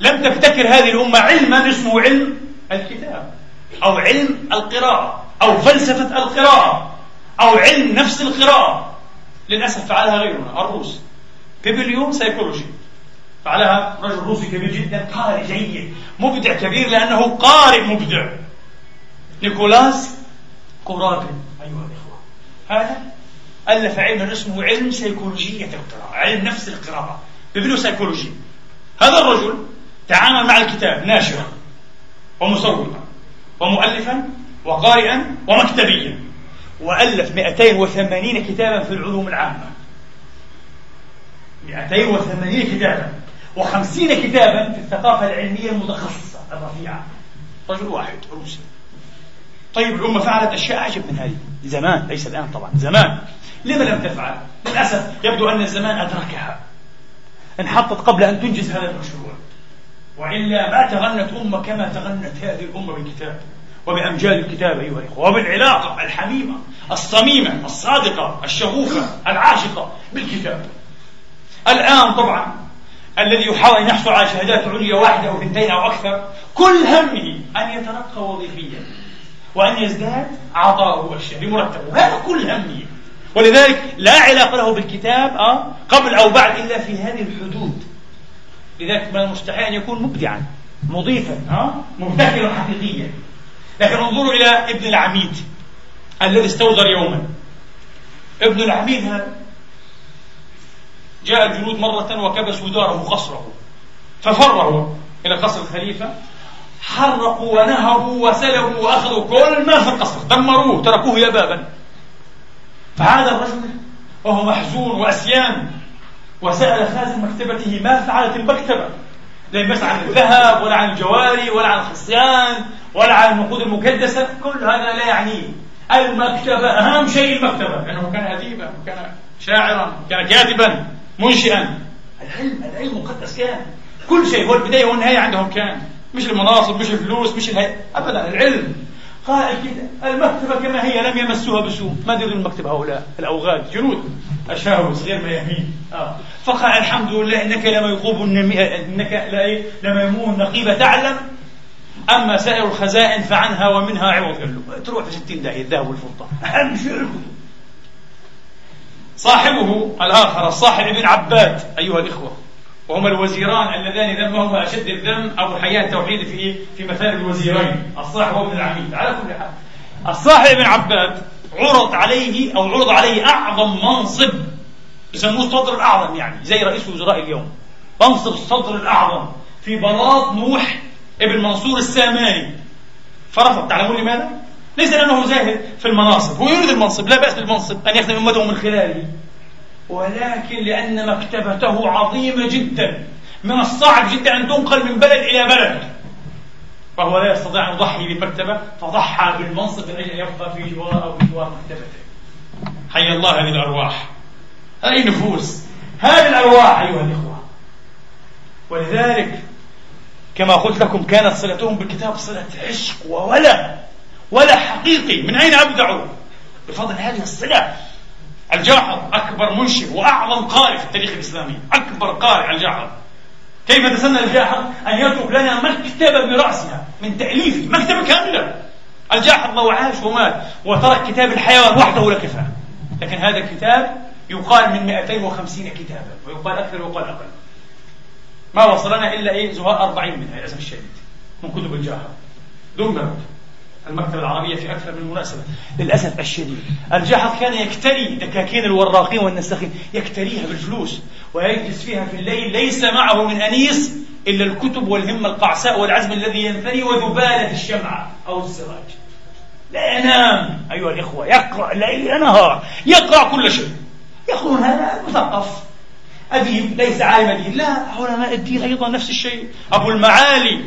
لم تبتكر هذه الأمة علما اسمه علم الكتاب أو علم القراءة أو فلسفة القراءة أو علم نفس القراءة. للأسف فعلها غيرنا الروس. bibliopsychology. فعلها رجل روسي كبير جدا قارئ جيد مبدع كبير لأنه قارئ مبدع. نيكولاس روباكين. أيها الإخوة هذا ألف علما اسمه علم سيكولوجية القراءة علم نفس القراءة. bibliopsychology. هذا الرجل تعامل مع الكتاب ناشرا ومسوقا ومؤلفا وقارئا ومكتبيا وألف 280 كتابا في العلوم العامة. 280 كتابا و50 كتابا في الثقافة العلمية المتخصصة الرفيعة. رجل واحد روسي. طيب الأمة فعلت أشياء أعجب من هذه. زمان ليس الآن طبعا زمان. لما لم تفعل؟ للأسف يبدو أن الزمان أدركها. انحطت قبل أن تنجز هذا المشروع. وإلا ما تغنت أمة كما تغنت هذه الأمة بالكتاب وبأمجاد الكتاب أيها الإخوة وبالعلاقة الحميمة الصميمة الصادقة الشغوفة العاشقة بالكتاب. الآن طبعا الذي يحاول أن يحصل على شهادات عليا واحدة أو اثنتين أو أكثر كل همه أن يترقى وظيفيا وأن يزداد عطاؤه الشهري مرتبه هذا كل همه. ولذلك لا علاقة له بالكتاب أه قبل أو بعد إلا في هذه الحدود. لذلك من المستحيل أن يكون مبدعا مضيفا أه مبتكرا حقيقيا. لكن انظروا إلى ابن العميد الذي استوزر يوما. ابن العميد هذا جاء الجنود مرة وكبسوا داره قصره ففروا إلى قصر الخليفة حرقوا ونهبوا وسلبوا وأخذوا كل ما في القصر دمروه تركوه يبابا. فعاد الرجل وهو محزون وأسيان وسأل خازن مكتبته ما فعلت المكتبة. لا بس عن الذهب ولا عن الجواري ولا عن الخصيان ولا عن النقود المكدسة. كل هذا لا يعنيه. المكتبة أهم شيء المكتبة. لأنه كان أديبا وكان شاعرا كان كاتبا منشئا. العلم العلم مقدس كان. كل شيء هو البداية والنهاية عندهم كان. مش المناصب مش الفلوس مش الهي أبدا العلم. قائل كده. المكتبة كما هي لم يمسوها بسوء. ما دري المكتب هؤلاء الأوغاد جنود. أشاوس غير ميامين. آه. فقال الحمد لله إنك لما يقوب إنك إيه؟ لما يمون نقيبة تعلم. أما سائر الخزائن فعنها ومنها عوض. قال له تروح في ستين داهية الذهب والفضة. أهم شيء صاحبه الآخر الصاحب ابن عباد أيها الإخوة. وهما الوزيران اللذان ذمهما أشد الذم أبو حيان التوحيد في في مثال الوزيرين. الصاحب وابن العميد. على كل حال الصاحب ابن عباد عرض عليه أو عرض عليه أعظم منصب يسموه الصدر الأعظم يعني زي رئيس وزراء اليوم. منصب الصدر الأعظم في بلاط نوح ابن منصور الساماني. فرفض. تعلمون لماذا؟ ليس لأنه زاهد في المناصب. هو يريد المنصب. لا بأس بالمنصب أن يخدم أمته من خلاله. ولكن لأن مكتبته عظيمة جدا. من الصعب جدا أن تنقل من بلد إلى بلد. فهو لا يستطيع أن يضحي بمكتبة فضحى بالمنصب من أجل أن يبقى في جوار أو بجوار مكتبته. حي الله هذه الأرواح. هذه النفوس هذه الأرواح أيها الإخوة. ولذلك كما قلت لكم كانت صلتهم بالكتاب صلة عشق وولا ولا حقيقي من أين أبدعوا؟ بفضل هذه الصلة. الجاحظ أكبر منشئ وأعظم قارئ في التاريخ الإسلامي. أكبر قارئ الجاحظ كيف تسنى الجاحظ أن يترك لنا مكتبة برأسها من تأليفه مكتبة كاملة. الجاحظ لو عاش ومات وترك كتاب الحيوان وحده لكفى لكن هذا الكتاب يقال من 250 كتابا ويقال أكثر ويقال أقل. ما وصلنا إلا إيه؟ زهاء 40 منها للأسف الشديد من كتب الجاحظ دمرت المكتبة العربية في أكثر من مناسبة. للأسف الشديد. الجاحظ كان يكتري دكاكين الوراقين والنساخين. يكتريها بالفلوس ويجلس فيها في الليل. ليس معه من أنيس إلا الكتب والهمة القعساء والعزم الذي ينثني وذبالة الشمعة أو السراج لا ينام. أيها الإخوة يقرأ ليل نهار. يقرأ كل شيء. يقولون هذا مثقف. أديب ليس عالم أديب لا علماء الدين أيضا نفس الشيء. أبو المعالي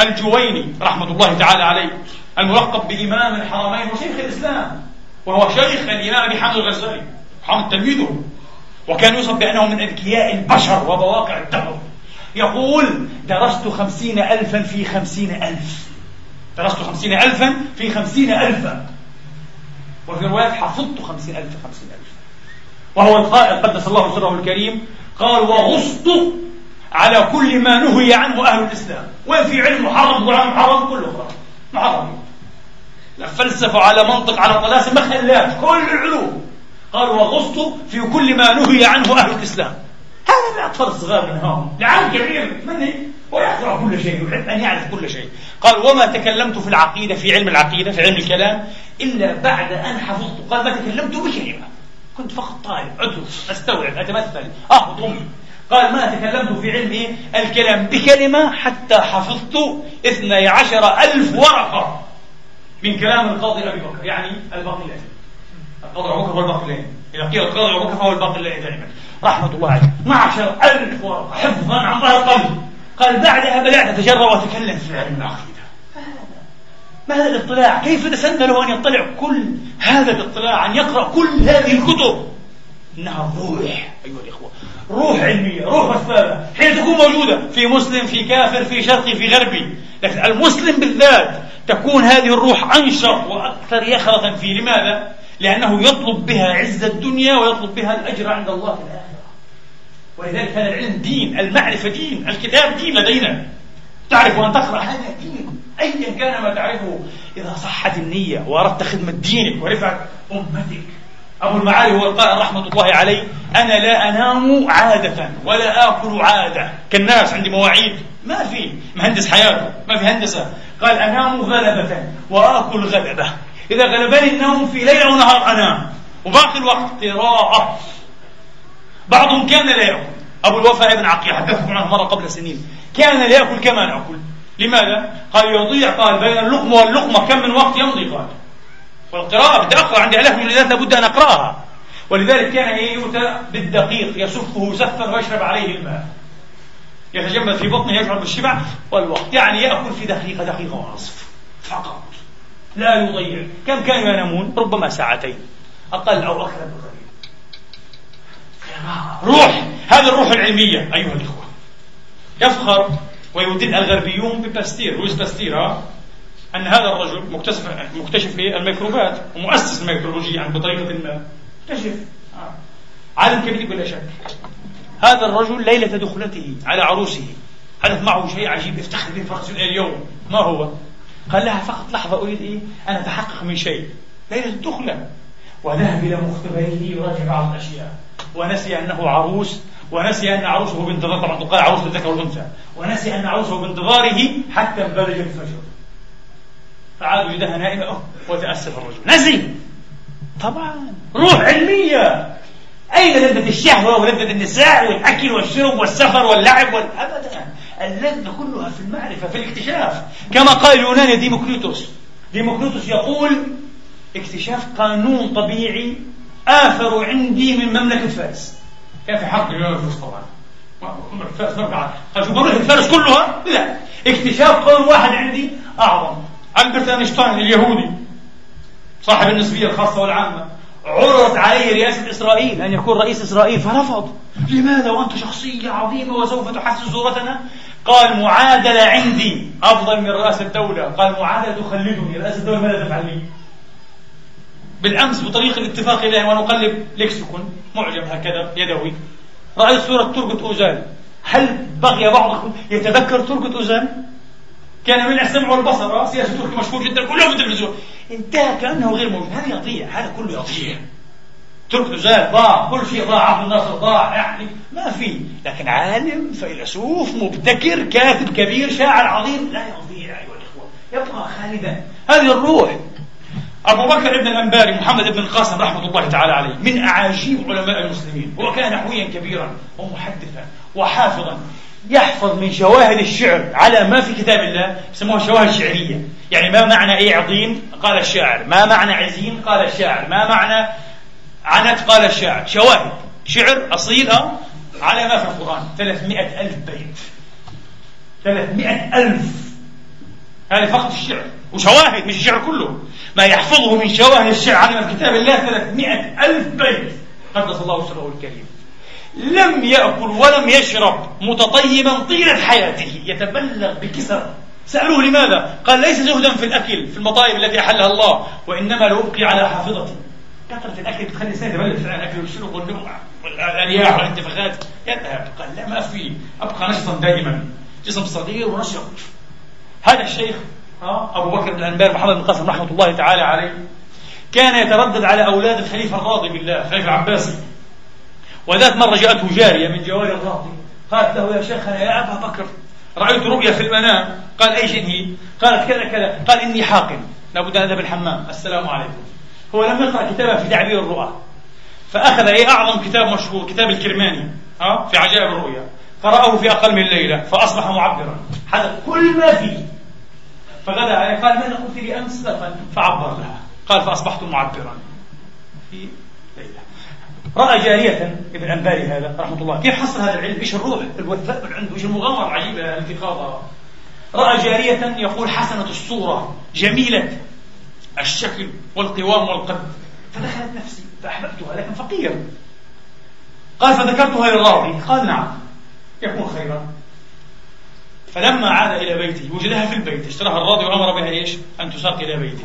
الجويني رحمة الله تعالى عليه. الملقب بإمام الحرمين وشيخ الإسلام وهو شيخ الإمام أبي حامد الغزالي حامد تلميذه. وكان يوصف بأنه من أذكياء البشر وبواقع الدهر يقول درست خمسين ألفا في خمسين ألف. درست خمسين ألفا في خمسين ألفا وفي روايات حفظت خمسين ألف خمسين ألف. وهو القائل قدس الله سره الكريم قال وغصت على كل ما نهي عنه أهل الإسلام. وين في علم محرم؟ وعلم محرم؟ كله خلاص محرم. فلسفة على منطق على طلاسم ما خلاش كل العلوم. قال وغصت في كل ما نهي عنه أهل الإسلام. هذا الأطفال الصغار منهم لعالم كبير مني ويحفظ كل شيء يحب أن يعرف كل شيء. قال وما تكلمت في العقيدة في علم العقيدة في علم الكلام إلا بعد أن حفظت. قال ما تكلمت بكلمة كنت فقط طالب أدرس أستوعب أتمثل. أهضم قال ما تكلمت في علم؟ الكلام بكلمة حتى حفظت اثني عشر ألف ورقة. من كلام القاضي أبي بكر يعني الباقلاني. القاضي أبو بكر والباقلاني إذا قيل القاضي أبو بكر فهو الباقلاني دائما. رحمة الله عليه. 12 ألف ورقة. حفظا عن ظهر قلبي قال بعدها بدأت أتجرأ وأتكلم في علم العقيدة. ما هذا الاطلاع؟ كيف تسنى له أن يطلع كل هذا الاطلاع أن يقرأ كل هذه الكتب؟ إنها روح أيها الإخوة. روح علمية روح مسبابة حين تكون موجودة في مسلم في كافر في شرقي في غربي. لكن المسلم بالذات تكون هذه الروح أنشط وأكثر يخرة فيه. لماذا؟ لأنه يطلب بها عز الدنيا ويطلب بها الأجر عند الله في الآخرة ولذلك هذا العلم دين المعرفة دين الكتاب دين لدينا. تعرف أن تقرأ هذا دين أيا كان ما تعرفه. إذا صحت النية وأردت خدمة دينك ورفعة أمتك أبو المعالي هو القائل رحمة الله عليه أنا لا أنام عادة ولا آكل عادة. كالناس عندي مواعيد. ما في. مهندس حياته. ما في هندسة. قال أنام غلبة وآكل غلبة. إذا غلبني النوم في ليل أو نهار أنام. وباقي الوقت قراءة. بعضهم كان لا يأكل. أبو الوفاء ابن عقيل حدثكم عنه مرة قبل سنين. كان لا يأكل كما نأكل. لماذا؟ قال يضيع قال بين اللقمة واللقمة كم من وقت يمضي؟ قال. والقراءة بدي أقرأ عندي آلاف من الآيات لابد أن أقرأها. ولذلك كان يؤتى بالدقيق يسفه سفا ويشرب عليه الماء. يتجمد في بطنه يشعر بالشبع والوقت. يعني يأكل في دقيقة دقيقة ونصف فقط. لا يضيع. كم كانوا ينامون ربما ساعتين. أقل أو أكثر بقليل روح. هذه الروح العلمية أيها الإخوة. يفخر ويدين الغربيون بباستير. لويس باستير أن هذا الرجل مكتشف مكتشف الميكروبات ومؤسس الميكروبولوجيا يعني بطريقة ما. اكتشف عالم كبير بلا شك. هذا الرجل ليلة دخلته على عروسه. حدث معه شيء عجيب. يفتخر به فرس اليوم. ما هو؟ قال لها فقط لحظة أريد إيه؟ أن أتحقق من شيء. ليلة الدخلة. وذهب إلى مختبره يراجع بعض الأشياء. ونسي أنه عروس ونسي أن عروسه بانتظار. طبعا تقال عروس الذكر والأنثى. ونسي أن عروسه بانتظاره حتى بلج الفجر. فعاد وجدها نائمة وتأسف الرجل. نسي طبعا. روح علمية. أين لذة الشهوة ولذة النساء والأكل والشرب والسفر واللعب أبدا. اللذة كلها في المعرفة في الاكتشاف. كما قال اليوناني ديموكريتوس ديموكريتوس يقول اكتشاف قانون طبيعي آثر عندي من مملكة فارس. كان في حرب الفارس طبعا فارس شو مملكة فارس كلها؟ لا. اكتشاف قانون واحد عندي أعظم. ألبرت أينشتاين اليهودي صاحب النسبية الخاصة والعامة عرضت عليه رئاسة إسرائيل أن يكون رئيس إسرائيل فرفض. لماذا؟ وأنت شخصية عظيمة وسوف تحسس صورتنا؟ قال معادلة عندي أفضل من رئاسة الدولة. قال معادلة تخلدني رئاسة الدولة ماذا تفعل لي؟ بالأمس بطريق الاتفاق إليه وأنا أقلب ليكسيكون معجم هكذا يدوي. رأيت صورة تركة أوزان هل بقي بعضكم يتذكر تركة أوزان؟ كان من السمع والبصر سياسي تركي مشهور جدا كله في التلفزيون. انتهى كأنه غير موجود هذا يضيع هذا كله يضيع ترك زاد ضاع كل شيء ضاع عبد الناصر ضاع يعني ما في. لكن عالم فيلسوف مبتكر كاتب كبير شاعر عظيم لا يضيع أيها الإخوة. يبقى خالدا. هذه الروح. أبو بكر ابن الأنباري محمد بن القاسم رحمة الله تعالى عليه من أعاجيب علماء المسلمين. وكان نحويا كبيرا ومحدثا وحافظا. يحفظ من شواهد الشعر على ما في كتاب الله يسموها شواهد شعرية. يعني ما معنى إيه عظيم قال الشاعر ما معنى عزيم قال الشاعر ما معنى عنت قال الشاعر. شواهد شعر أصيل على ما في القرآن. 300 ألف بيت. 300 ألف. هذه فقط الشعر. وشواهد مش الشعر كله. ما يحفظه من شواهد الشعر على كتاب الله 300 ألف بيت. قدس الله سره الكريم. لم يأكل ولم يشرب متطيبا طيلة حياته. يتبلغ بكسر. سألوه لماذا؟ قال ليس زهدا في الأكل في المطايب التي أحلها الله وإنما لأبقي على حافظتي كثرة الأكل بتخلي الإنسان يتبلد في الأكل والشرب والنوم والأرياح والانتفاخات. يذهب. قال لا ما في أبقى نشطا دائما. جسم صغير ونشط. هذا الشيخ أبو بكر بن الأنبار محمد بن قاسم رحمة الله تعالى عليه كان يتردد على أولاد الخليفة الراضي بالله الخليفة العباسي وذات مرة جاءته جارية من جوار الراضي قالت له يا شيخنا يا أبا بكر رأيت رؤيا في المنام؟ قال أي شيء هي؟ قالت كذا كذا قال إني حاقن لابد أن أذهب الحمام السلام عليكم. هو لم يقرأ كتابا في تعبير الرؤى فأخذ أي أعظم كتاب مشهور كتاب الكرماني ها في عجائب الرؤيا قرأه في أقل من ليلة فأصبح معبرا. حدث كل ما فيه. فغدأ قال ماذا قلت لي أمس فعبر لها. قال فأصبحت معبرا. رأى جارية ابن أنباري هذا رحمة الله. كيف حصل هذا العلم؟ إيش الروح؟ الوثاء اللي عنده إيش المغامرة العجيبة التي خاضها رأى جارية يقول حسنة الصورة جميلة الشكل والقوام والقد فدخلت نفسي فأحببتها لكن فقير. قال فذكرتها للراضي قال نعم يكون خيرا. فلما عاد إلى بيته وجدها في البيت اشتراها الراضي وأمر بها إيش؟ أن تساق إلى بيته.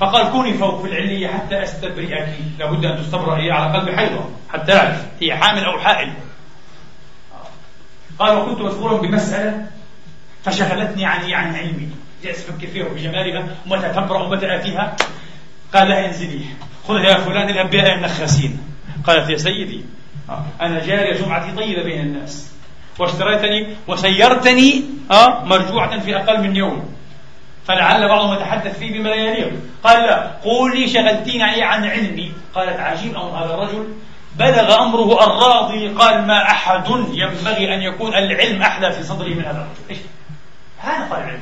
فقال كوني فوق في العلية حتى أستبرئك لابد أن تستبرئي على قلب حيضة حتى أعرف هي حامل أو حائل. قال وكنت مشغولا بمسألة فشغلتني عن عن علمي. جالس أفكر فيها وبجمالها ومتى تبرأ ومتى آتيها. قال لها انزلي خذها يا فلان اذهب النخاسين قالت يا سيدي أنا جارية جمعتي طيبة بين الناس. واشتريتني وسيرتني آه مرجوعة في أقل من يوم. فلعل بعضهم يتحدث فيه بما لا يليق. قال لا قولي شغلتيني عن علمي. قالت عجيب أمر هذا الرجل. بلغ أمره الراضي قال ما أحد ينبغي أن يكون العلم أحلى في صدره من هذا الرجل. إيش؟ هذا طالب علم.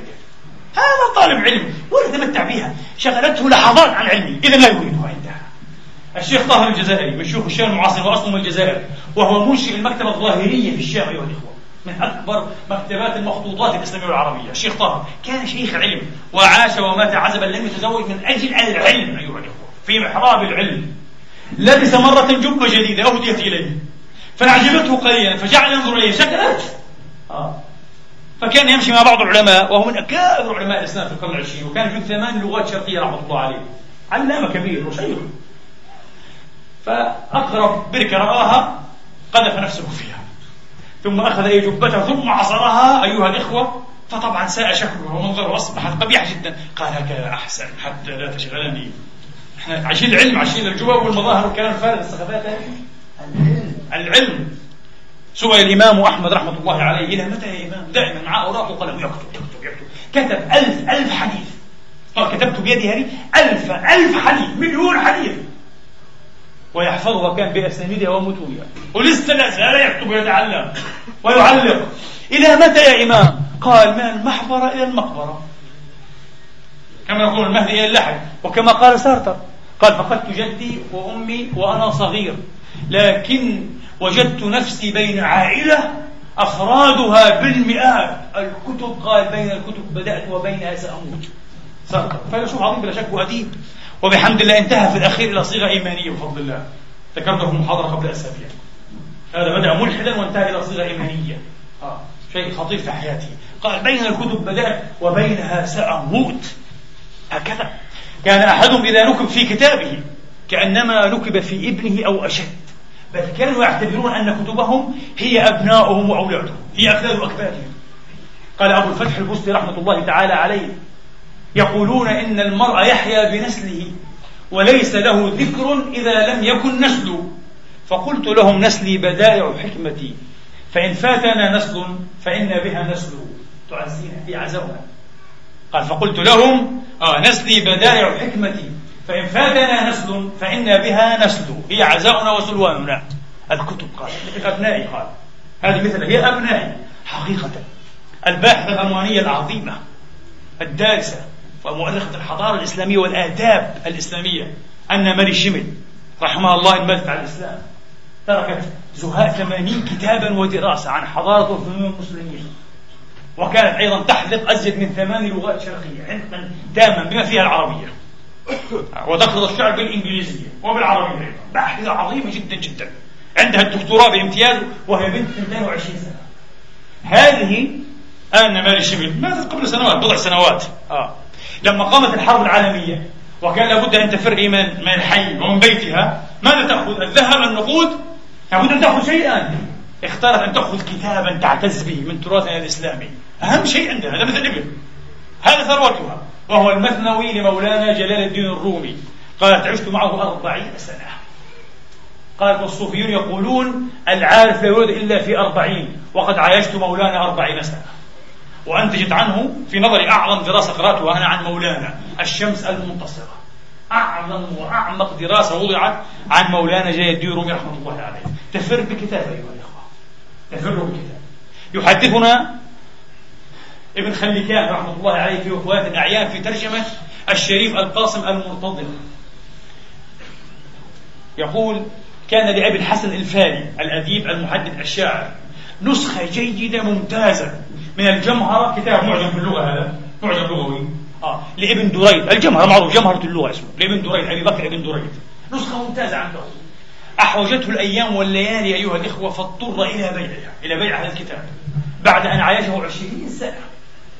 هذا طالب علم. ولا يتمتع بها شغلته لحظات عن علمه إذا لا يريدها عندها. الشيخ طاهر الجزائري من شيوخ الشام المعاصر وأصله من الجزائر وهو منشئ المكتبة الظاهرية في الشام أيها الإخوة. من أكبر مكتبات المخطوطات الإسلامية والعربية الشيخ طاهر كان شيخ علم وعاش ومات عزبا لم يتزوج من أجل العلم أيها الإخوة في محراب العلم. لبس مرة جبة جديدة أهديت إليه. فأعجبته قليلا فجعل ينظر إليه شكلت آه. فكان يمشي مع بعض العلماء وهو من أكابر علماء الإسلام في القرن العشرين وكان في ثمان لغات شرقية رحمة الله عليه. علامة كبير وشيخ. فأقرب بركة رآها قذف نفسه فيها. ثم أخذ أي جبته ثم عصرها. أيها الإخوة فطبعا ساء شكله ومنظره أصبح قبيح جدا. قال هكذا أحسن حتى لا تشغلني. إحنا عايشين العلم عايشين الجواب والمظاهر والكلام الفارغ السخافات العلم. العلم. سئل الإمام أحمد رحمة الله عليه. إلى متى يا إمام؟ دائما معه أوراق وقلم. يكتب يكتب يكتب. كتب ألف ألف حديث. قال كتبت بيدي هذه ألف ألف حديث مليون حديث. ويحفظها كان بأسانيدها ومتونها ولسه لا زال يكتب ويتعلم. ويعلق إلى متى يا إمام؟ قال من المحبرة إلى المقبرة. كما يقول المهدي إلى اللحد. وكما قال سارتر. قال فقدت جدي وأمي وأنا صغير. لكن وجدت نفسي بين عائلة أفرادها بالمئات. الكتب قال بين الكتب بدأت وبينها سأموت سارتر. فيلسوف عظيم بلا شك وأديب. وبحمد الله انتهى في الأخير إلى صيغة إيمانية بفضل الله. ذكرته في محاضرة قبل أسابيع. هذا بدأ ملحدا وانتهى إلى صيغة إيمانية. آه. شيء خطير في حياته قال بين الكتب بدأت وبينها سأموت. هكذا. كان أحدهم إذا نكب في كتابه كأنما نكب في ابنه أو أشد. بل كانوا يعتبرون أن كتبهم هي أبناؤهم وأولادهم. هي أكلاد أكبادهم قال أبو الفتح البستي رحمة الله تعالى عليه يقولون إن المرء يحيا بنسله وليس له ذكر إذا لم يكن نسل فقلت لهم نسلي بدائع حكمتي فإن فاتنا نسل فإن بها نسل. تعزينا في عزونا. قال فقلت لهم آه نسلي بدائع حكمتي فإن فاتنا نسل فإن بها نسل. هي عزاؤنا وسلواننا. الكتب قال. أبنائي قال. هذه مثل هي أبنائي. حقيقة الباحثة الألمانية العظيمة الدارسة. ومؤرخة الحضارة الإسلامية والآداب الإسلامية أن ماري شيمل رحمها الله انبذت على الإسلام تركت زهاء ثمانين كتابا ودراسة عن حضارة وفنون المسلمين وكانت أيضا تحذق أزيد من ثمان لغات شرقية عمقا تاما بما فيها العربية وتقرض الشعر بالإنجليزية وبالعربية أيضا باحثة عظيمة جدا جدا عندها الدكتوراه بامتياز وهي بنت 22 سنة. هذه آن ماري شبل ماتت قبل سنوات؟ بضع سنوات. آه. لما قامت الحرب العالمية وكان لابد أن تفر من من الحي ومن بيتها ماذا تأخذ؟ الذهب النقود لابد أن تأخذ شيئا. اختارت أن تأخذ كتابا تعتز به من تراثنا الإسلامي أهم شيء عندها هذا مثل الإبل هذا ثروتها وهو المثنوي لمولانا جلال الدين الرومي. قالت عشت معه أربعين سنة. قالت والصوفيون يقولون العارف لا يولد إلا في أربعين وقد عايشت مولانا أربعين سنة. وأنتجت عنه في نظري أعظم دراسة قرأتها أنا عن مولانا الشمس المنتصرة. أعظم وأعمق دراسة وضعت عن مولانا جلال الدين الرومي رحمة الله عليه. تفر بكتاب أيها الإخوة. تفر بكتاب يحدثنا ابن خليكان رحمة الله عليه في وفوات الأعيان في ترجمة الشريف القاسم المرتضى. يقول كان لأبي الحسن الفاري الأديب المحدث الشاعر نسخة جيدة ممتازة. من الجمهرة كتاب معجم في اللغة هذا معجم لغوي. آه لابن دريد. الجمهرة معروف جمهرة اللغة اسمه لابن دريد أبي بكر ابن دريد. نسخة ممتازة عنده. أحوجته الأيام والليالي أيها الإخوة فاضطر إلى بيعها إلى بيع هذا الكتاب. بعد أن عايشه عشرين سنة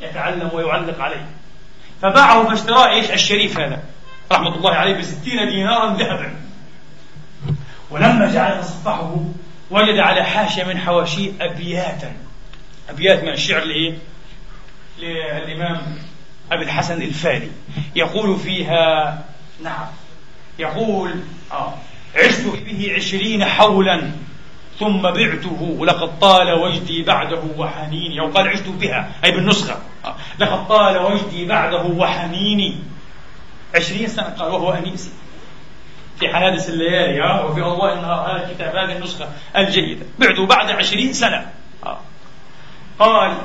يتعلم ويعلق عليه. فباعه فاشتراه إيش؟ الشريف هذا. رحمة الله عليه بستين دينارا ذهبا. ولما جعل يتصفحه وجد على حاشية من حواشيه أبياتا. أبيات من الشعر؟ للإمام أبي الحسن الفاري يقول فيها نعم يقول آه عشت به عشرين حولا ثم بعته لقد طال وجدي بعده وحنيني أو قال عشت بها أي بالنسخة آه. لقد طال وجدي بعده وحنيني عشرين سنة قال وهو أنيسي في حنادس الليالي ها وفي الله النهار هذا الكتاب هذه النسخة الجيدة بعته بعد عشرين سنة آه. قال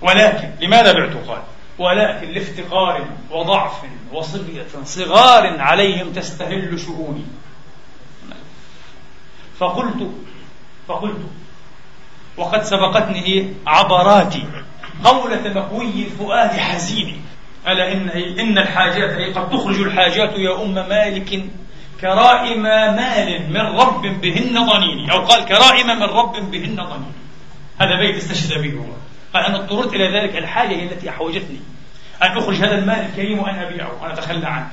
ولكن لماذا بعته؟ قال ولكن لافتقار وضعف وصبية صغار عليهم تستهل شؤوني. فقلت فقلت وقد سبقتني إيه؟ عبراتي. قولة مكوي الفؤاد حزيني. ألا إن إن الحاجات أي قد تخرج الحاجات يا أم مالك كرائم مال من رب بهن ضنيني. أو قال كرائم من رب بهن ضنيني. هذا بيت استشهد به هو. قال أنا اضطررت إلى ذلك. الحاجة هي التي أحوجتني. أن أخرج هذا المال الكريم وأن أبيعه. وأن أتخلى عنه.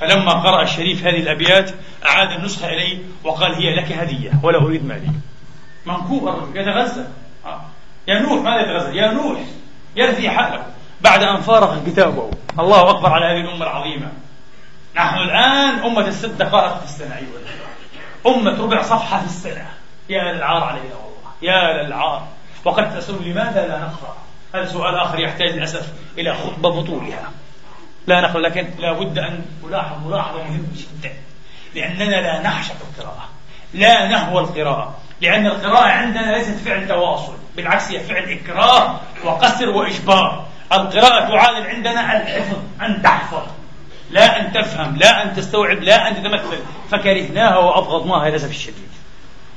فلما قرأ الشريف هذه الأبيات أعاد النسخة إليه وقال هي لك هدية ولا أريد مالي منكوب الرجل. يتغزل. آه. يا نوح ماذا يتغزل؟ يا نوح يرثي حاله بعد أن فارق كتابه. الله أكبر على هذه الأمة العظيمة. نحن الآن أمة الست دقائق في السنة أيها أمة ربع صفحة في السنة. يا للعار علينا والله. يا للعار. وقد تسأل لماذا لا نقرأ؟ هذا سؤال آخر يحتاج للأسف إلى خطبة بطولها. لا نقل لكن لا بد أن ألاحظ ملاحظة مهمة جدا. لأننا لا نعشق القراءة. لا نهوى القراءة. لأن القراءة عندنا ليست فعل تواصل. بالعكس هي فعل إكراه وقسر وإجبار. القراءة تعادل عندنا الحفظ أن تحفظ. لا أن تفهم لا أن تستوعب لا أن تتمثل. فكرهناها وأبغضناها للأسف الشديد.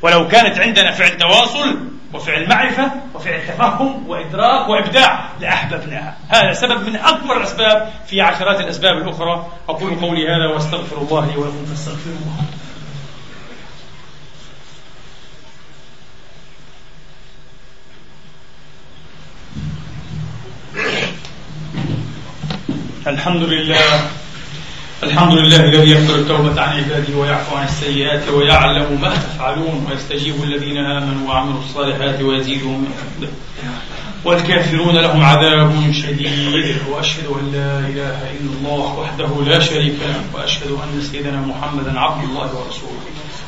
ولو كانت عندنا فعل تواصل وفعل معرفة وفعل تفهم وإدراك وإبداع لأحببناها. هذا سبب من أكبر الأسباب في عشرات الأسباب الأخرى. أقول قولي هذا وأستغفر الله لي ولكم فاستغفروه. الحمد لله الحمد لله الذي يقبل التوبة عن عباده ويعفو عن السيئات ويعلم ما تفعلون ويستجيب الذين آمنوا وعملوا الصالحات ويزيدهم من فضله والكافرون لهم عذاب شديد. وأشهد أن لا إله إلا الله وحده لا شريك له. وأشهد أن سيدنا محمدا عبد الله ورسوله.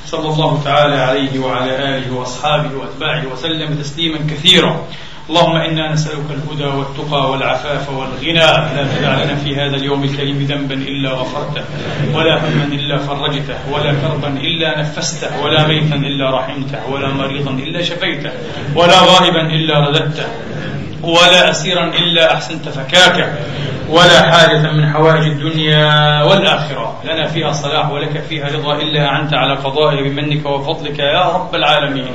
صلى الله تعالى عليه وعلى آله وأصحابه وأتباعه وسلم تسليما كثيرا. اللهم إنا نسألك الهدى والتقى والعفاف والغنى لا تدع لنا في هذا اليوم الكريم ذنبا إلا غفرته ولا هما إلا فرجته ولا كربا إلا نفسته ولا ميتا إلا رحمته ولا مريضا إلا شفيته ولا غائبا إلا رددته. ولا أسيرا إلا أحسنت فكاكه ولا حاجة من حوائج الدنيا والآخرة. لنا فيها صلاح ولك فيها رضا إلا أعنت على قضائه بمنك وفضلك يا رب العالمين.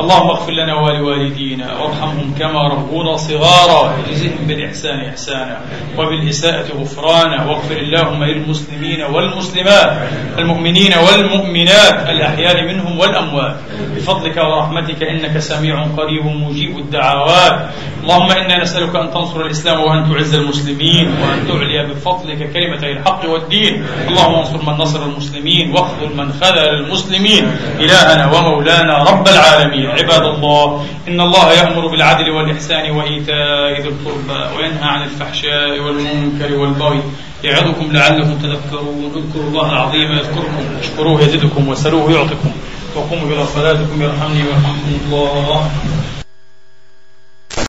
اللهم اغفر لنا ولوالدينا وارحمهم كما ربونا صغارا. وجزهم بالإحسان إحسانا وبالإساءة غفرانا. واغفر اللهم للمسلمين والمسلمات المؤمنين والمؤمنات الأحياء منهم والأموات. بفضلك ورحمتك إنك سميع قريب مجيب الدعوات. اللهم إنا نسألك أن تنصر الإسلام وأن تعز المسلمين وأن تعلي بفضلك كلمتي الحق والدين. اللهم انصر من نصر المسلمين واخذل من خذل المسلمين. إلهنا ومولانا رب العالمين. عباد الله إن الله يأمر بالعدل والإحسان وإيتاء ذي القربى وينهى عن الفحشاء والمنكر والبغي. يعظكم لعلكم تذكرون. اذكروا الله العظيم يذكركم. اشكروه يزدكم وسلوه يعطكم وقوموا إلى صلاتكم يرحمني ويرحمكم الله.